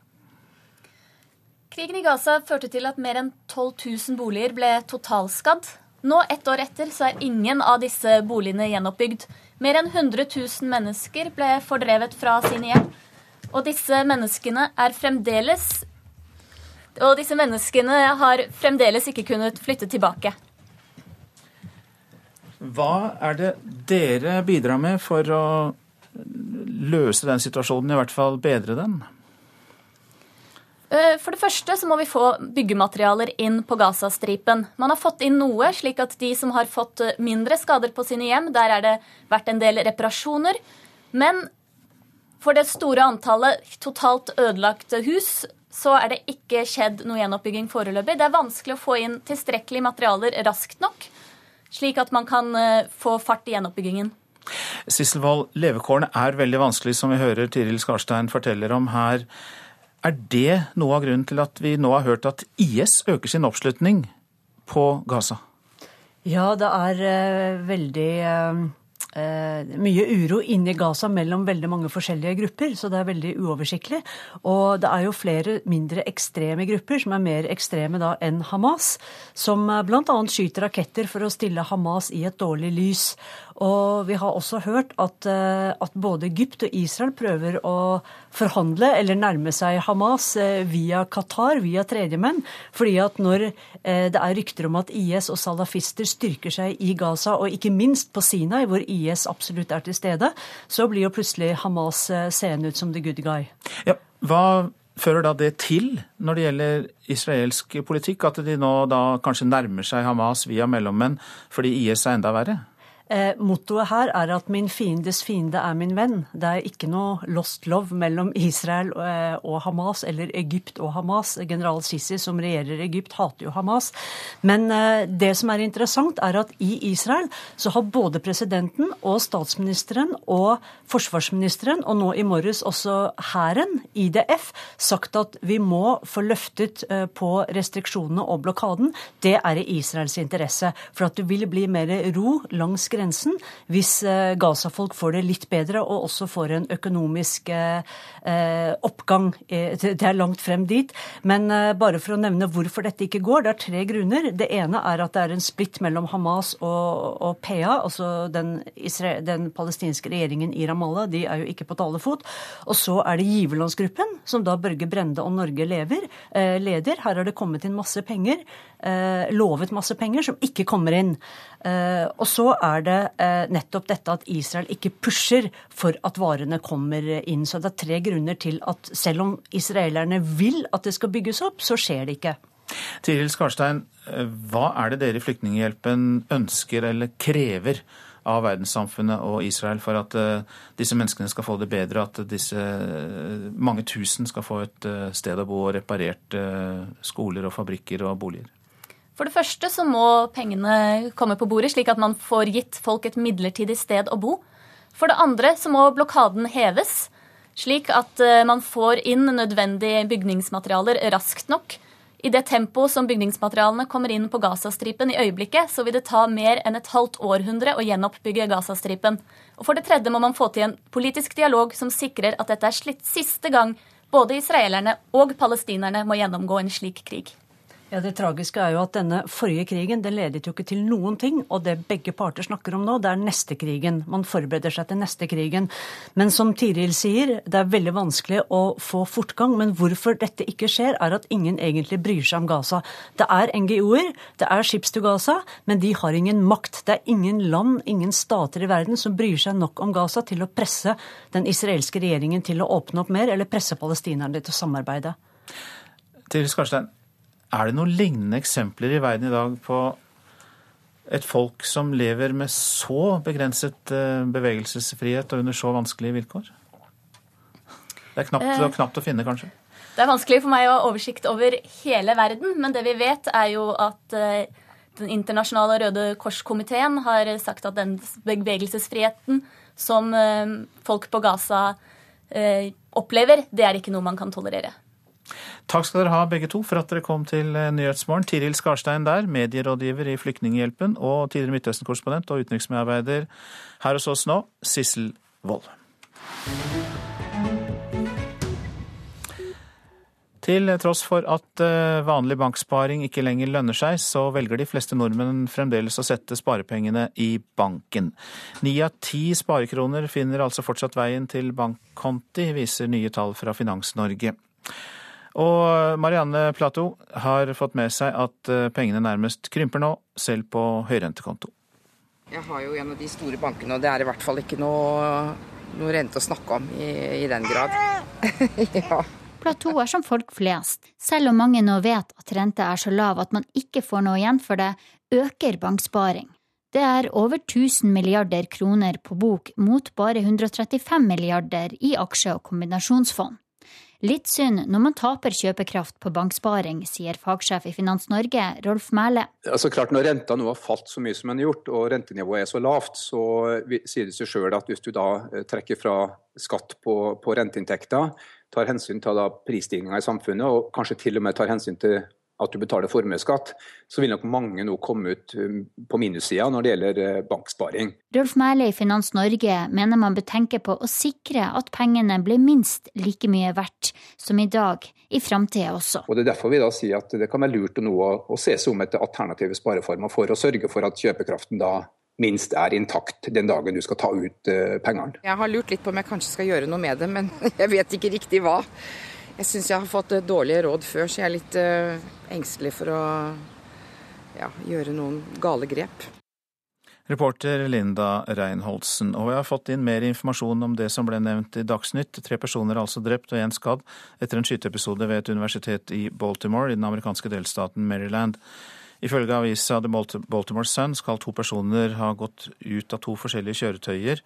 Krigen i Gaza førte til at mer enn 12 000 boliger ble totalskadd. Nå, ett år etter, så er ingen av disse boligene gjenoppbygd. Mer enn 100 000 mennesker ble fordrevet fra sine hjem. Og disse menneskene er fremdeles Og disse menneskene har fremdeles ikke kunnet flytte tilbake. Hva er det dere bidrar med for å løse den situasjonen, i hvert fall bedre den? Eh, for det første så må vi få byggematerialer inn på Gazastripen. Man har fått inn noe, slik at de som har fått eh, mindre skader på sine hjem, der er det vært en del reparasjoner. Men for det store antallet totalt ødelagte hus, så er det ikke skjedd noe gjenoppbygging foreløpig. Det er vanskelig å få inn tilstrekkelige materialer raskt nok, slik at man kan eh, få fart i gjenoppbyggingen. Sisselvold, levekårene er veldig vanskelig, som vi hører Tiril Skarstein forteller om her. Er det noe av grunnen til at vi nå har hørt at IS øker sin oppslutning på Gaza? Ja, det er uh, veldig uh eh, mye uro inni Gaza mellom veldig mange forskjellige grupper, så det er veldig uoversiktlig. Og det er jo flere mindre ekstreme grupper som er mer ekstreme da enn Hamas, som eh, bl.a. skyter raketter for å stille Hamas i et dårlig lys. Og vi har også hørt at, eh, at både Egypt og Israel prøver å forhandle eller nærme seg Hamas eh, via Qatar, via tredjemenn. Fordi at når det er rykter om at IS og salafister styrker seg i Gaza, og ikke minst på Sinai, hvor IS absolutt er til stede, så blir jo plutselig Hamas eh, seende ut som the good guy. Ja, hva fører da det til når det gjelder israelsk politikk, at de nå da kanskje nærmer seg Hamas via mellommenn fordi IS er enda verre? Eh, mottoet her er at 'min fiendes fiende er min venn'. Det er ikke noe lost love mellom Israel eh, og Hamas, eller Egypt og Hamas. General Sisi, som regjerer Egypt, hater jo Hamas. Men eh, det som er interessant, er at i Israel så har både presidenten og statsministeren og forsvarsministeren, og nå i morges også hæren, IDF, sagt at vi må få løftet eh, på restriksjonene og blokaden. Det er i Israels interesse. For at det vil bli mer ro langs grensen grensen hvis eh, Gaza-folk får det litt bedre og også får en økonomisk eh, eh, oppgang. Det er langt frem dit. Men bare for å nevne hvorfor dette ikke går, det er tre grunner. Det ene er at det er en splitt mellom Hamas og, og PA, altså den, den, palestinske regjeringen i Ramallah. De er jo ikke på talefot. Og så er det giverlandsgruppen, som da Børge Brende og Norge lever, leder. Her har det kommet inn masse penger. Lovet masse penger, som ikke kommer inn. Og så er det eh, nettopp dette at Israel ikke pusher for at varene kommer inn. Så det er tre grunner til at selv om israelerne vil at det skal bygges opp, så skjer det ikke. Tiril Skarstein, eh, hva er det dere i Flyktninghjelpen ønsker eller krever av verdenssamfunnet og Israel for at disse menneskene skal få det bedre, at disse mange tusen skal få et sted å bo og reparert skoler og fabrikker og boliger? For det første så må pengene komme på bordet, slik at man får gitt folk et midlertidig sted å bo. For det andre så må blokaden heves, slik at eh, man får inn nødvendige bygningsmaterialer raskt nok. I det tempoet som bygningsmaterialene kommer inn på Gazastripen i øyeblikket, så vil det ta mer enn et halvt århundre å gjenoppbygge Gazastripen. Og for det tredje må man få til en politisk dialog som sikrer at dette er slitt siste gang både israelerne og palestinerne må gjennomgå en slik krig. Ja, Det tragiske er jo at denne forrige krigen den ledet jo ikke til noen ting. Og det begge parter snakker om nå, det er neste krigen. Man forbereder seg til neste krigen. Men som Tiril sier, det er veldig vanskelig å få fortgang. Men hvorfor dette ikke skjer, er at ingen egentlig bryr seg om Gaza. Det er NGO-er, det er Ships to Gaza, men de har ingen makt. Det er ingen land, ingen stater i verden som bryr seg nok om Gaza til å presse den israelske regjeringen til å åpne opp mer, eller presse palestinerne til å samarbeide. Tiril Skarstein, er det noen lignende eksempler i verden i dag på et folk som lever med så begrenset eh, bevegelsesfrihet og under så vanskelige vilkår? Det er knapt, det er eh. knapt å finne, kanskje? Det er vanskelig for meg å ha oversikt over hele verden, men det vi vet, er jo at eh, Den internasjonale Røde Kors-komiteen har sagt at den bevegelsesfriheten som folk på Gaza opplever, det er ikke noe man kan tolerere. Takk skal dere ha begge to for at dere kom til eh, Nyhetsmorgen. Tiril Skarstein der, medierådgiver i Flyktninghjelpen og tidligere Midtøsten-korrespondent og utenriksmedarbeider her hos oss nå, Sissel Wold. Til tross for at eh, vanlig banksparing ikke lenger lønner seg, så velger de fleste nordmenn fremdeles å sette sparepengene i banken. Ni av ti sparekroner finner altså fortsatt veien til bankkonti, viser nye tall fra Finans-Norge. Og Marianne Platou har fått med seg at eh, pengene nærmest krymper nå, selv på høyrentekonto. Jeg har jo en av de store bankene, og det er i hvert fall ikke noe, noe rente å snakke om i, i den grad. ja. Platou er som folk flest. Selv om mange nå vet at renta er så lav at man ikke får noe igjen for det, øker banksparing. Det er over 1000 milliarder kroner på bok mot bare 135 milliarder i aksje- og kombinasjonsfond. Litt synd når man taper kjøpekraft på banksparing, sier fagsjef i Finans Norge, Rolf Mæle. Altså klart Når renta nå har falt så mye som den har gjort, og rentenivået er så lavt, så sier det seg sjøl at hvis du da eh, trekker fra skatt på, på renteinntekter, tar hensyn til prisstigninga i samfunnet, og kanskje til og med tar hensyn til at du betaler formuesskatt, så vil nok mange nå komme ut um, på minussida når det gjelder uh, banksparing. Rolf Mæhle i Finans Norge mener man bør tenke på å sikre at pengene blir minst like mye verdt som i dag, i framtida også. Og Det er derfor vi da sier at det kan være lurt å, nå å se seg om etter alternative spareformer for å sørge for at kjøpekraften da minst er intakt den dagen du skal ta ut uh, pengene. Jeg har lurt litt på om jeg kanskje skal gjøre noe med det, men jeg vet ikke riktig hva. Jeg syns jeg har fått dårlige råd før, så jeg er litt uh, engstelig for å ja, gjøre noen gale grep. Reporter Linda Reinholdsen. Og vi har fått inn mer informasjon om det som ble nevnt i Dagsnytt. Tre personer er altså drept og én skadd etter en skyteepisode ved et universitet i Baltimore i den amerikanske delstaten Maryland. Ifølge avisa The Baltimore Sun skal to personer ha gått ut av to forskjellige kjøretøyer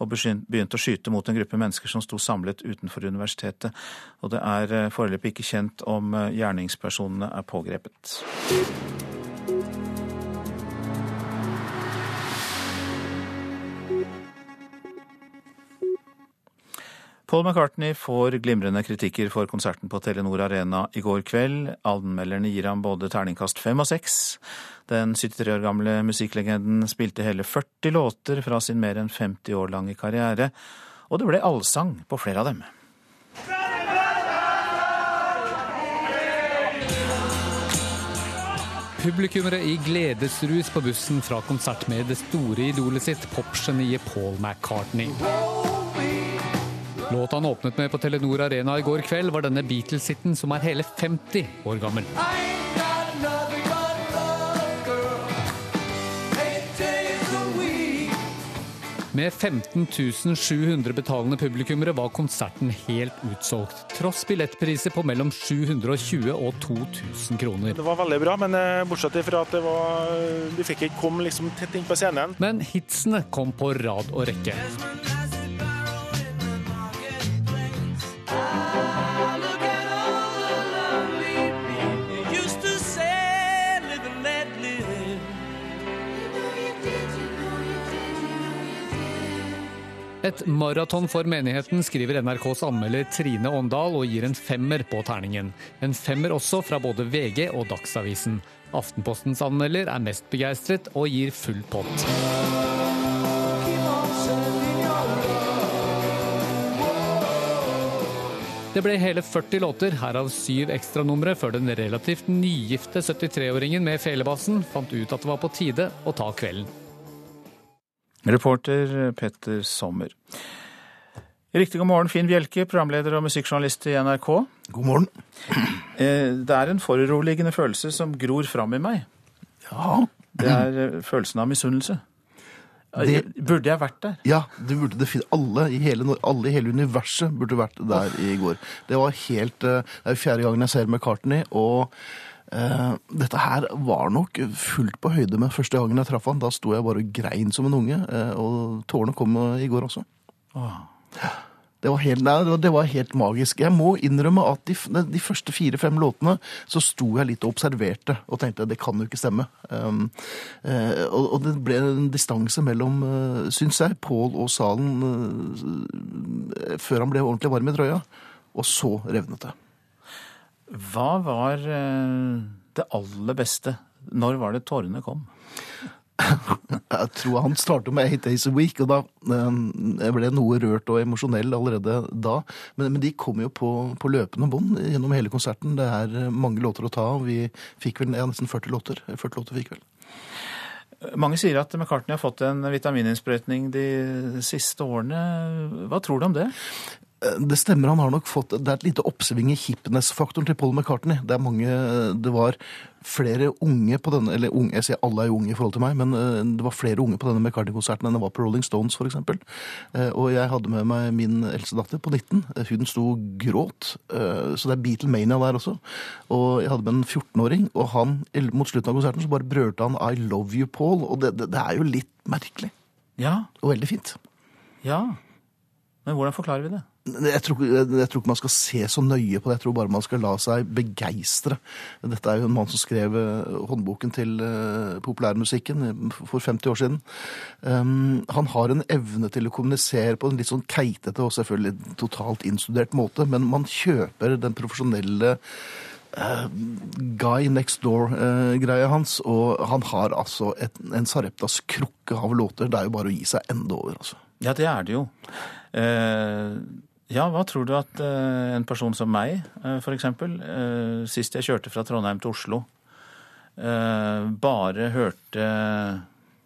og begynte å skyte mot en gruppe mennesker som sto samlet utenfor universitetet. Og det er eh, foreløpig ikke kjent om eh, gjerningspersonene er pågrepet. Paul McCartney får glimrende kritikker for konserten på Telenor Arena i går kveld. Anmelderne gir ham både terningkast fem og seks. Den 73 år gamle musikklegenden spilte hele 40 låter fra sin mer enn 50 år lange karriere, og det ble allsang på flere av dem. Publikummere i gledesrus på bussen fra konsert med det store idolet sitt, popgeniet Paul McCartney. Låta han åpnet med på Telenor Arena i går kveld, var denne Beatles-hiten som er hele 50 år gammel. Med 15 700 betalende publikummere var konserten helt utsolgt. Tross billettpriser på mellom 720 og 2000 kroner. Det var veldig bra, men eh, bortsett fra at det var, du fikk ikke komme liksom tett inn på scenen. Men hitsene kom på rad og rekke. Et maraton for menigheten, skriver NRKs anmelder Trine Åndal og gir en femmer på terningen. En femmer også fra både VG og Dagsavisen. Aftenpostens anmelder er mest begeistret og gir full pott. Det ble hele 40 låter, herav syv ekstranumre, før den relativt nygifte 73-åringen med felebassen fant ut at det var på tide å ta kvelden. Reporter Petter Sommer. Riktig god morgen, Finn Bjelke, programleder og musikkjournalist i NRK. God morgen. Eh, det er en foruroligende følelse som gror fram i meg. Ja. Det er eh, følelsen av misunnelse. Det, burde jeg vært der? Ja, det burde det alle i, hele, alle i hele universet burde vært der i går. Det var helt eh, Det er fjerde gangen jeg ser McCartney, og Uh, dette her var nok fullt på høyde med første gangen jeg traff han. Da sto jeg bare og grein som en unge, uh, og tårene kom i går også. Ah. Det, var helt, nei, det var helt magisk. Jeg må innrømme at de, de første fire-fem låtene så sto jeg litt og observerte og tenkte det kan jo ikke stemme. Um, uh, og, og, det ble en distanse mellom, uh, syns jeg, Pål og salen før han ble ordentlig varm i trøya. Og så revnet det. Hva var eh, det aller beste? Når var det tårene kom? Jeg tror han startet med Eight Days a Week, og da eh, jeg ble noe rørt og emosjonell allerede da. Men, men de kom jo på, på løpende bånd gjennom hele konserten. Det er eh, mange låter å ta av. Vi fikk vel ja, nesten 40 låter. 40 låter fikk vel. Mange sier at McCartney har fått en vitamininnsprøytning de siste årene. Hva tror du om det? Det stemmer, han har nok fått Det er et lite oppsving i hipness-faktoren til Paul McCartney. Det er mange Det var flere unge på denne Eller unge, jeg sier alle er unge i forhold til meg, men eh, det var flere unge på denne McCartney-konserten enn det var på Rolling Stones, f.eks. Og jeg hadde med meg min eldste datter på 19. Hun sto gråt. Så det er Beatlemania der også. Og jeg hadde med en 14-åring, og han mot slutten av konserten så bare brølte han 'I love you, Paul'. Og det, det, det er jo litt merkelig. Ja. Og veldig fint. Ja. Men hvordan forklarer vi det? Jeg tror, jeg tror, ikke man skal se så nøye på det. Jeg tror bare man skal la seg begeistre. Dette er jo en mann som skrev eh, håndboken til uh, populærmusikken for 50 år siden. Um, han har en evne til å kommunisere på en litt sånn keitete og selvfølgelig totalt innstudert måte, men man kjøper den profesjonelle uh, Guy Next Door-greia uh, hans, og han har altså et, en Sareptas krukke av låter. Det er jo bare å gi seg enda over, altså. Ja, det er det jo. Uh, ja, hva tror du at uh, en person som meg, uh, f.eks., uh, sist jeg kjørte fra Trondheim til Oslo, bare hørte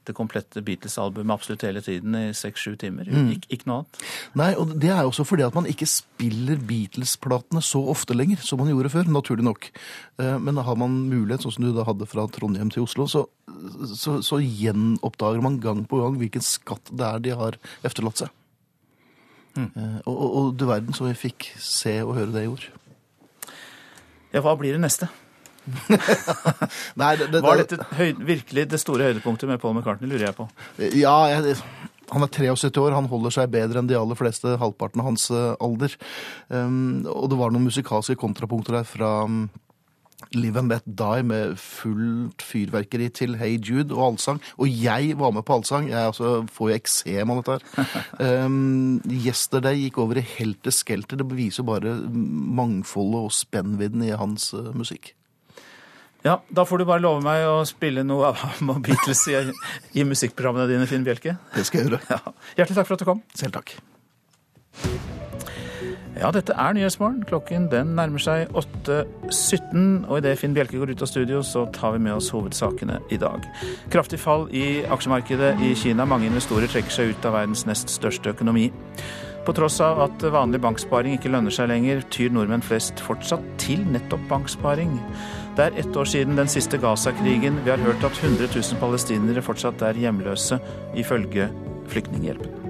det komplette Beatles-albumet absolutt hele tiden i seks-sju timer. Mm. Ik ikke noe annet. Nei, og det er også fordi at man ikke spiller Beatles-platene så ofte lenger som man gjorde før, naturlig nok. Men har man mulighet, sånn som du da hadde fra Trondheim til Oslo, så, så, så gjenoppdager man gang på gang hvilken skatt det er de har efterlatt seg. Mm. Og, og, og, du verden så jeg fikk se og høre det i ord. Ja, hva blir det neste? Nei, det, det, Var dette høy, virkelig det store høydepunktet med Paul McCartney, lurer jeg på? Ja, jeg, han er 73 år, han holder seg bedre enn de aller fleste, halvparten av hans alder. Um, og det var noen musikalske kontrapunkter der fra um, Live and Let Die med fullt fyrverkeri til Hey Jude og allsang. Og jeg var med på allsang. Jeg altså, får jo eksem av dette her. Um, Yesterday gikk over i helter skelter. Det beviser bare mangfoldet og spennvidden i hans uh, musikk. Ja, Da får du bare love meg å spille noe av Beatles i, i musikkprogrammene dine, Finn Bjelke. Det skal jeg gjøre. Ja. Hjertelig takk for at du kom. Selv takk. Ja, dette er Nyhetsmorgen. Klokken den nærmer seg 8.17. Og idet Finn Bjelke går ut av studio, så tar vi med oss hovedsakene i dag. Kraftig fall i aksjemarkedet i Kina. Mange investorer trekker seg ut av verdens nest største økonomi. På tross av at vanlig banksparing ikke lønner seg lenger, tyr nordmenn flest fortsatt til nettopp banksparing. Det er ett år siden den siste Gaza-krigen. Vi har hørt at 100 000 palestinere fortsatt er hjemløse, ifølge Flyktninghjelpen.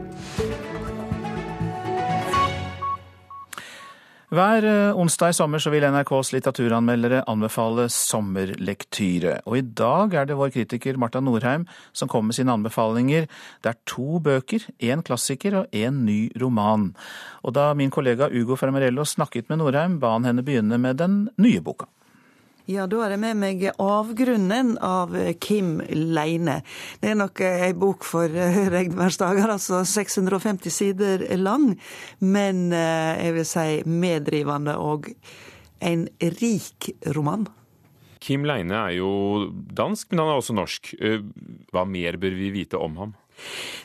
Hver onsdag i sommer så vil NRKs litteraturanmeldere anbefale sommerlektyre. Og i dag er det vår kritiker Marta Norheim som kommer med sine anbefalinger. Det er to bøker, én klassiker og én ny roman. Og da min kollega Ugo Fermarello snakket med Norheim, ba han henne begynne med den nye boka. Ja, da er det med meg 'Avgrunnen' av Kim Leine. Det er nok ei bok for regnværsdager, altså 650 sider lang. Men jeg vil si meddrivende og en rik roman. Kim Leine er jo dansk, men han er også norsk. Hva mer bør vi vite om ham?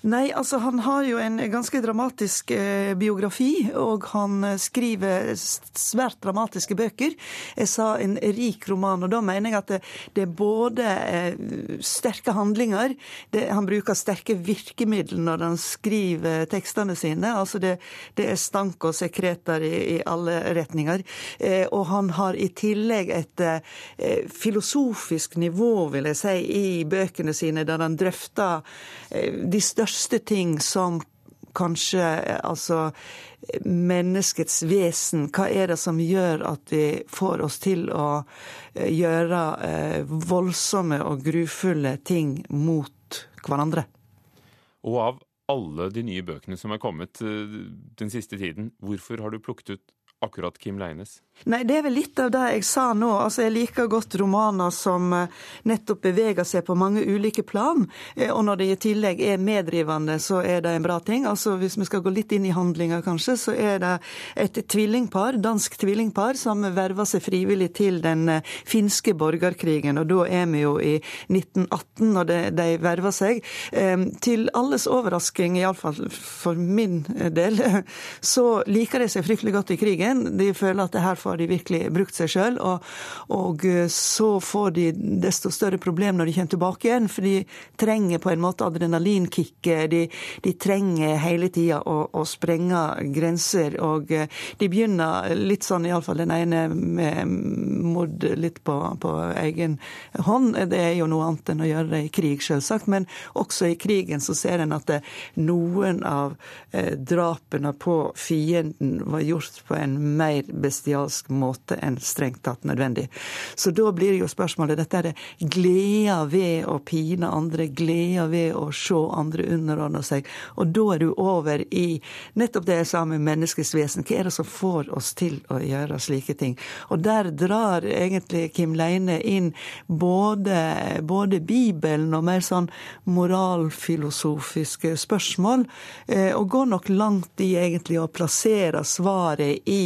Nei, altså han har jo en ganske dramatisk eh, biografi, og han skriver svært dramatiske bøker. Jeg sa en rik roman, og da mener jeg at det, det er både eh, sterke handlinger det, Han bruker sterke virkemidler når han skriver tekstene sine. Altså det, det er stank og sekreter i, i alle retninger. Eh, og han har i tillegg et eh, filosofisk nivå, vil jeg si, i bøkene sine, der han drøfter de største ting som kanskje altså menneskets vesen. Hva er det som gjør at vi får oss til å gjøre voldsomme og grufulle ting mot hverandre? Og av alle de nye bøkene som er kommet den siste tiden, hvorfor har du plukket ut akkurat Kim Leines? Nei, det er vel litt av det jeg sa nå. Altså, Jeg liker godt romaner som nettopp beveger seg på mange ulike plan. Og når det i tillegg er meddrivende, så er det en bra ting. Altså, Hvis vi skal gå litt inn i handlinga, kanskje, så er det et tvillingpar, dansk tvillingpar som verver seg frivillig til den finske borgerkrigen. Og da er vi jo i 1918 når de, de verver seg. Til alles overrasking, iallfall for min del, så liker de seg fryktelig godt i krigen. Igjen. De føler at her får de virkelig brukt seg sjøl. Og, og, så får de desto større problem når de kommer tilbake igjen, for de trenger på en måte adrenalinkicket. De, de trenger hele tida å, å, sprenge grenser. Og de begynner litt sånn, iallfall den ene med mord litt på, på egen hånd. Det er jo noe annet enn å gjøre det i krig, selvsagt. Men også i krigen så ser en at det, noen av eh, drapene på fienden var gjort på en mer bestialsk måte enn strengt tatt nødvendig. Så da blir jo spørsmålet dette er det gleda ved å pine andre, gleda ved å se andre underordne seg. Og da er du over i nettopp det jeg sa med menneskets vesen. Hva er det som får oss til å gjøre slike ting? Og der drar egentlig Kim Leine inn både, både Bibelen og mer sånn moralfilosofiske spørsmål, eh, og går nok langt i egentlig å plassere svaret i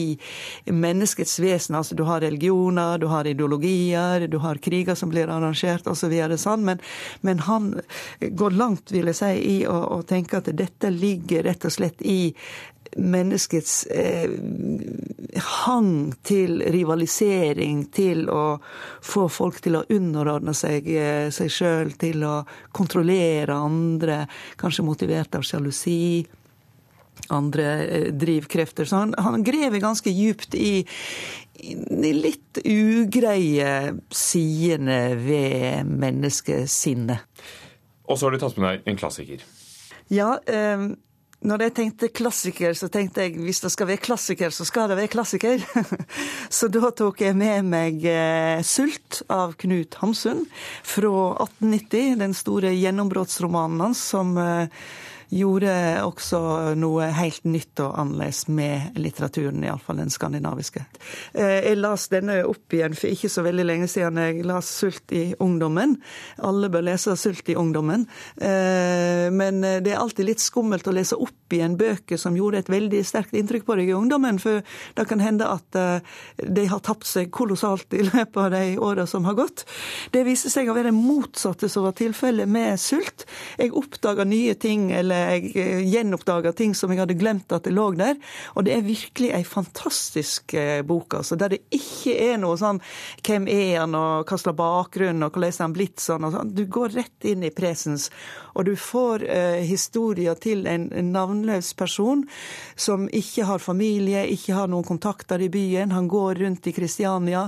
menneskets vesen. Altså du har religioner, du har ideologier, du har kriger som blir arrangert osv. Sånn. Men, men han går langt, vil jeg si, i å, å tenke at dette ligger rett og slett i menneskets eh, hang til rivalisering, til å få folk til å underordne seg eh, seg sjøl, til å kontrollere andre, kanskje motivert av sjalusi andre eh, drivkrefter. Så han, han grever ganske djupt i, de litt ugreie sidene ved menneskesinnet. Og så har du tatt med deg en klassiker. Ja, eh, når jeg tenkte klassiker, så tenkte jeg hvis det skal være klassiker, så skal det være klassiker. så da tok jeg med meg eh, 'Sult' av Knut Hamsun fra 1890. Den store gjennombruddsromanen hans som eh, gjorde også noe helt nytt og annerledes med litteraturen, iallfall den skandinaviske. Eh, jeg las denne opp igjen for ikke så veldig lenge siden. Jeg las 'Sult i ungdommen'. Alle bør lese 'Sult i ungdommen'. Eh, men det er alltid litt skummelt å lese opp igjen bøker som gjorde et veldig sterkt inntrykk på deg i ungdommen, for det kan hende at eh, de har tapt seg kolossalt i løpet av de åra som har gått. Det viste seg å være det motsatte som var tilfellet med 'Sult'. Jeg oppdaga nye ting eller jeg eh, gjenoppdaga ting som jeg hadde glemt at det lå der. Og det er virkelig ei fantastisk eh, bok, altså, der det ikke er noe sånn hvem er han, og hva slags bakgrunn, og hvordan er han blitt sånn. og sånn. Du går rett inn i presens, og du får eh, historier til en navnløs person som ikke har familie, ikke har noen kontakter i byen. Han går rundt i Kristiania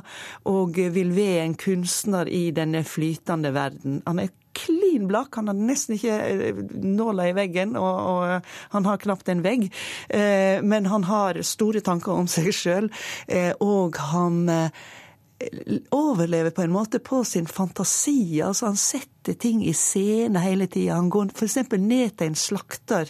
og vil være en kunstner i denne flytende verden. Han er klin blakk. Han har nesten ikke eh, nåla i veggen, og, og, eh, han har knapt en vegg. Eh, men han har store tanker om seg sjøl, og han overlever på en måte på sin fantasi. altså Han setter sette ting i scene hele tida. Han går f.eks. ned til en slakter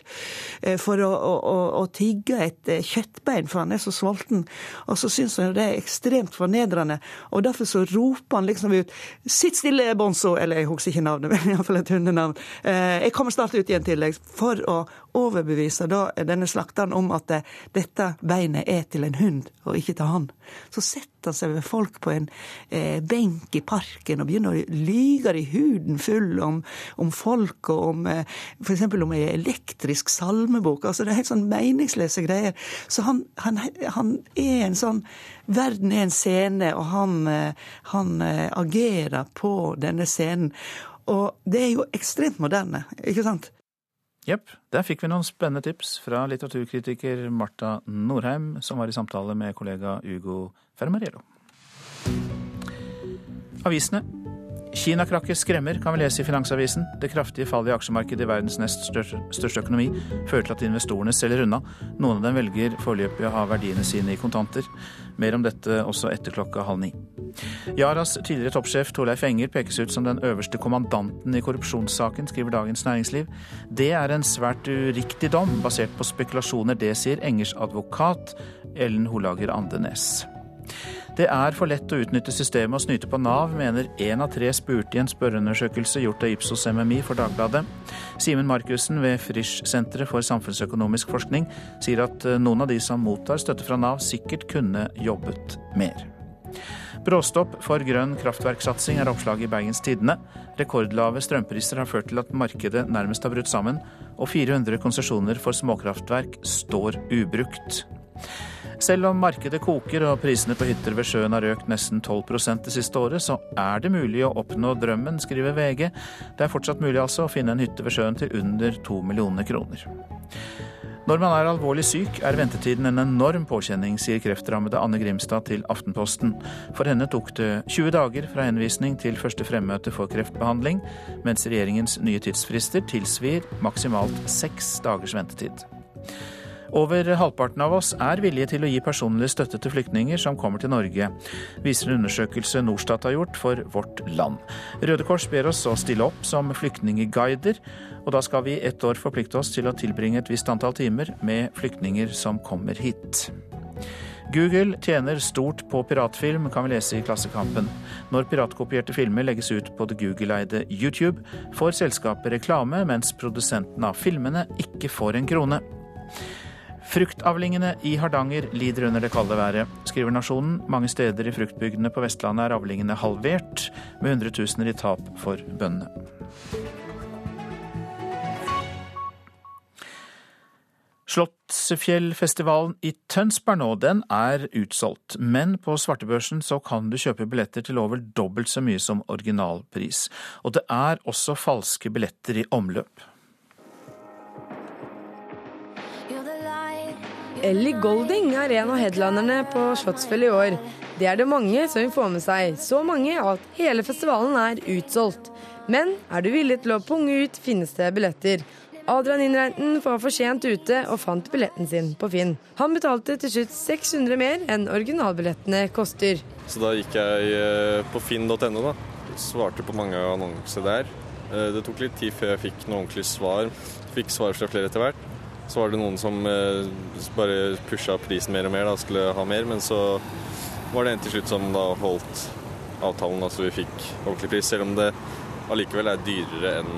eh, for å, å, å, tigge et eh, kjøttbein, for han er så sulten. Og så syns han det er ekstremt fornedrende. Og derfor så roper han liksom ut 'Sitt stille, Bonzo!' Eller jeg husker ikke navnet, men iallfall et hundenavn. Eh, jeg kommer snart ut igjen til deg. For å overbevise da denne slakteren om at dette beinet er til en hund, og ikke til han. Så setter han seg ved folk på en eh, benk i parken og begynner å lyge i huden full om, om folk og om eh, f.eks. om ei elektrisk salmebok. Altså, det er helt sånn meningsløse greier. Så han, han, han, er en sånn Verden er en scene, og han, eh, han eh, agerer på denne scenen. Og det er jo ekstremt moderne, ikke sant? Jepp. Der fikk vi noen spennende tips fra litteraturkritiker Marta Norheim, som var i samtale med kollega Ugo Fermariello. Avisene Kinakrakket skremmer, kan vi lese i Finansavisen. Det kraftige fallet i aksjemarkedet i verdens nest største økonomi fører til at investorene selger unna. Noen av dem velger foreløpig å ha verdiene sine i kontanter. Mer om dette også etter klokka halv ni. Yaras tidligere toppsjef Torleif Enger pekes ut som den øverste kommandanten i korrupsjonssaken, skriver Dagens Næringsliv. Det er en svært uriktig dom, basert på spekulasjoner. Det sier Engers advokat Ellen Holager Andenes. Det er for lett å utnytte systemet og snyte på Nav, mener én av tre spurte i en spørreundersøkelse gjort av Ipsos MMI for Dagbladet. Simen Markussen ved Frisch-senteret for samfunnsøkonomisk forskning sier at eh, noen av de som mottar støtte fra Nav, sikkert kunne jobbet mer. Bråstopp for grønn kraftverksatsing er oppslaget i Bergens Tidende. Rekordlave strømpriser har ført til at markedet nærmest har brutt sammen, og 400 konsesjoner for småkraftverk står ubrukt. Selv om markedet koker og prisene på hytter ved sjøen har økt nesten 12% det siste året, så er det mulig å oppnå drømmen, skriver VG. Det er fortsatt mulig altså å finne en hytte ved sjøen til under to millioner kroner. Når man er alvorlig syk, er ventetiden en enorm påkjenning, sier kreftrammede Anne Grimstad til Aftenposten. For henne tok det 20 dager fra henvisning til første fremmøte for kreftbehandling, mens regjeringens nye tidsfrister tilsvir maksimalt seks dagers ventetid. Over halvparten av oss er villige til å gi personlig støtte til flyktninger som kommer til Norge, viser en undersøkelse Norstat har gjort for Vårt Land. Røde Kors ber oss å stille opp som flyktningeguider, og da skal vi ett år forplikte oss til å tilbringe et visst antall timer med flyktninger som kommer hit. Google tjener stort på piratfilm, kan vi lese i Klassekampen. Når piratkopierte filmer legges ut på det Google-eide YouTube, får selskapet reklame, mens produsenten av filmene ikke får en krone. Fruktavlingene i Hardanger lider under det kalde været, skriver Nasjonen. Mange steder i fruktbygdene på Vestlandet er avlingene halvert, med hundretusener i tap for bøndene. Slottsfjellfestivalen i Tønsberg nå, den er utsolgt. Men på svartebørsen så kan du kjøpe billetter til over dobbelt så mye som originalpris. Og det er også falske billetter i omløp. Ellie Golding er en av headlinerne på Slottsfjell i år. Det er det mange som vil få med seg. Så mange at hele festivalen er utsolgt. Men er du villig til å punge ut, finnes det billetter. Adrian Innreiten var for sent ute og fant billetten sin på Finn. Han betalte til slutt 600 mer enn originalbillettene koster. Så da gikk jeg eh, på finn.no, da. Svarte på mange annonser der. Eh, det tok litt tid før jeg fikk noe ordentlig svar. Fikk svar fra flere etter hvert. Så var det noen som eh, bare pusha prisen mer og mer, da skulle ha mer. Men så var det en til slutt som da holdt avtalen, altså vi fikk ordentlig pris. Selv om det allikevel er dyrere enn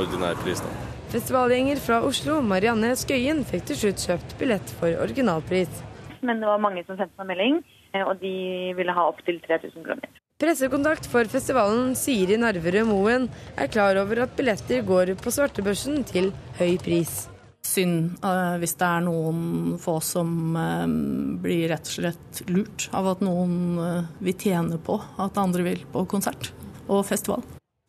ordinær pris. da. Festivalgjenger fra Oslo, Marianne Skøyen, fikk til slutt kjøpt billett for originalpris. Men det var mange som sendte meg melding, eh, og de ville ha opptil 3000 kroner. Pressekontakt for festivalen Siri Narverud Moen er klar over at billetter går på svartebørsen til høy pris. Synd uh, hvis det er noen få som uh, blir rett og slett lurt av at noen uh, vil tjene på at andre vil på konsert og festival.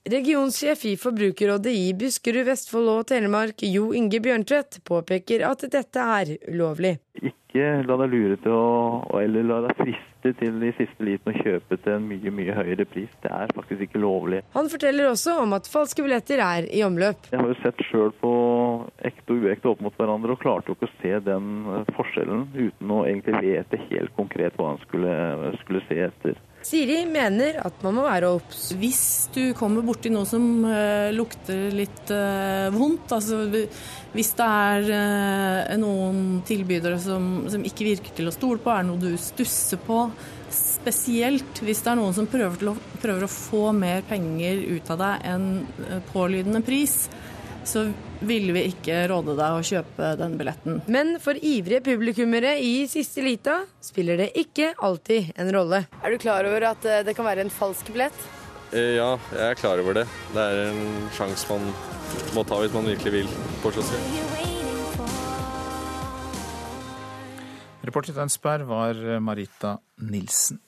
Regionsjef i Forbrukerrådet i Buskerud, Vestfold og Telemark, Jo Inge Bjørntvedt, påpeker at dette er ulovlig. Ikke la deg lure til å, eller la deg friste til i siste liten å kjøpe til en mye mye høyere pris. Det er faktisk ikke lovlig. Han forteller også om at falske billetter er i omløp. Jeg har jo sett sjøl på ekte og uekte opp mot hverandre, og klarte jo ikke å se den forskjellen uten å egentlig vite helt konkret hva han skulle, skulle se etter. Siri mener at man må være obs. Hvis du kommer borti noe som uh, lukter litt uh, vondt, altså hvis det er uh, noen tilbydere som, som, ikke virker til å stole på, er det noe du stusser på, spesielt hvis det er noen som prøver, å, prøver å få mer penger ut av deg enn pålydende pris, så ville vi ikke råde deg å kjøpe den billetten. Men for ivrige publikummere i siste lita spiller det ikke alltid en rolle. Er du klar over at eh, det kan være en falsk billett? Eh, ja, jeg er klar over det. Det er en sjanse man må ta hvis man virkelig vil på kiosken. Reporter i Tønsberg var Marita Nilsen.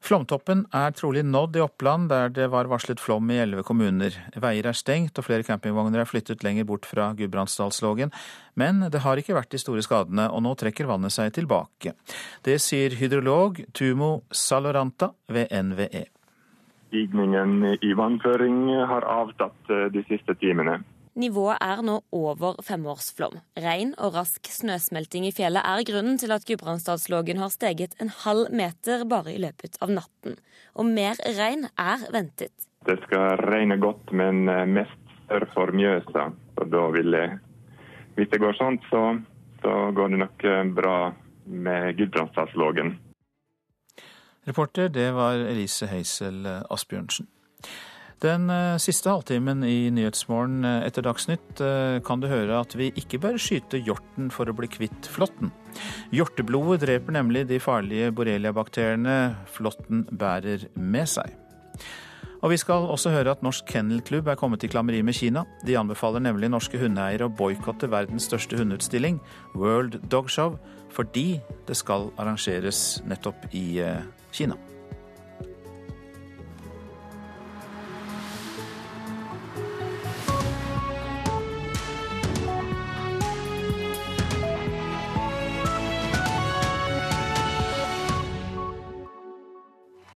Flomtoppen er trolig nådd i Oppland, der det var varslet flom i elleve kommuner. Veier er stengt og flere campingvogner er flyttet lenger bort fra Gudbrandsdalslågen. Men det har ikke vært de store skadene, og nå trekker vannet seg tilbake. Det sier hydrolog Tumo Saloranta ved NVE. Stigningen i vannføring har avtatt de siste timene. Nivået er nå over femårsflom. Regn og rask snøsmelting i fjellet er grunnen til at Gudbrandsdalslågen har steget en halv meter bare i løpet av natten. Og mer regn er ventet. Det skal regne godt, men eh, mest sør for Mjøsa. Og da vil jeg, hvis det går sånn, så, så går det nok eh, bra med Gudbrandsdalslågen. Reporter, det var Elise Heisel Asbjørnsen. Den eh, siste halvtimen i Nyhetsmorgen eh, etter Dagsnytt eh, kan du høre at vi ikke bør skyte hjorten for å bli kvitt flåtten. Hjorteblodet dreper nemlig de farlige borrelia-bakteriene flåtten bærer med seg. Og vi skal også høre at Norsk Kennelklubb er kommet i klammeri med Kina. De anbefaler nemlig norske hundeeiere å boikotte verdens største hundeutstilling, World Dog Show, fordi det skal arrangeres nettopp i Kina.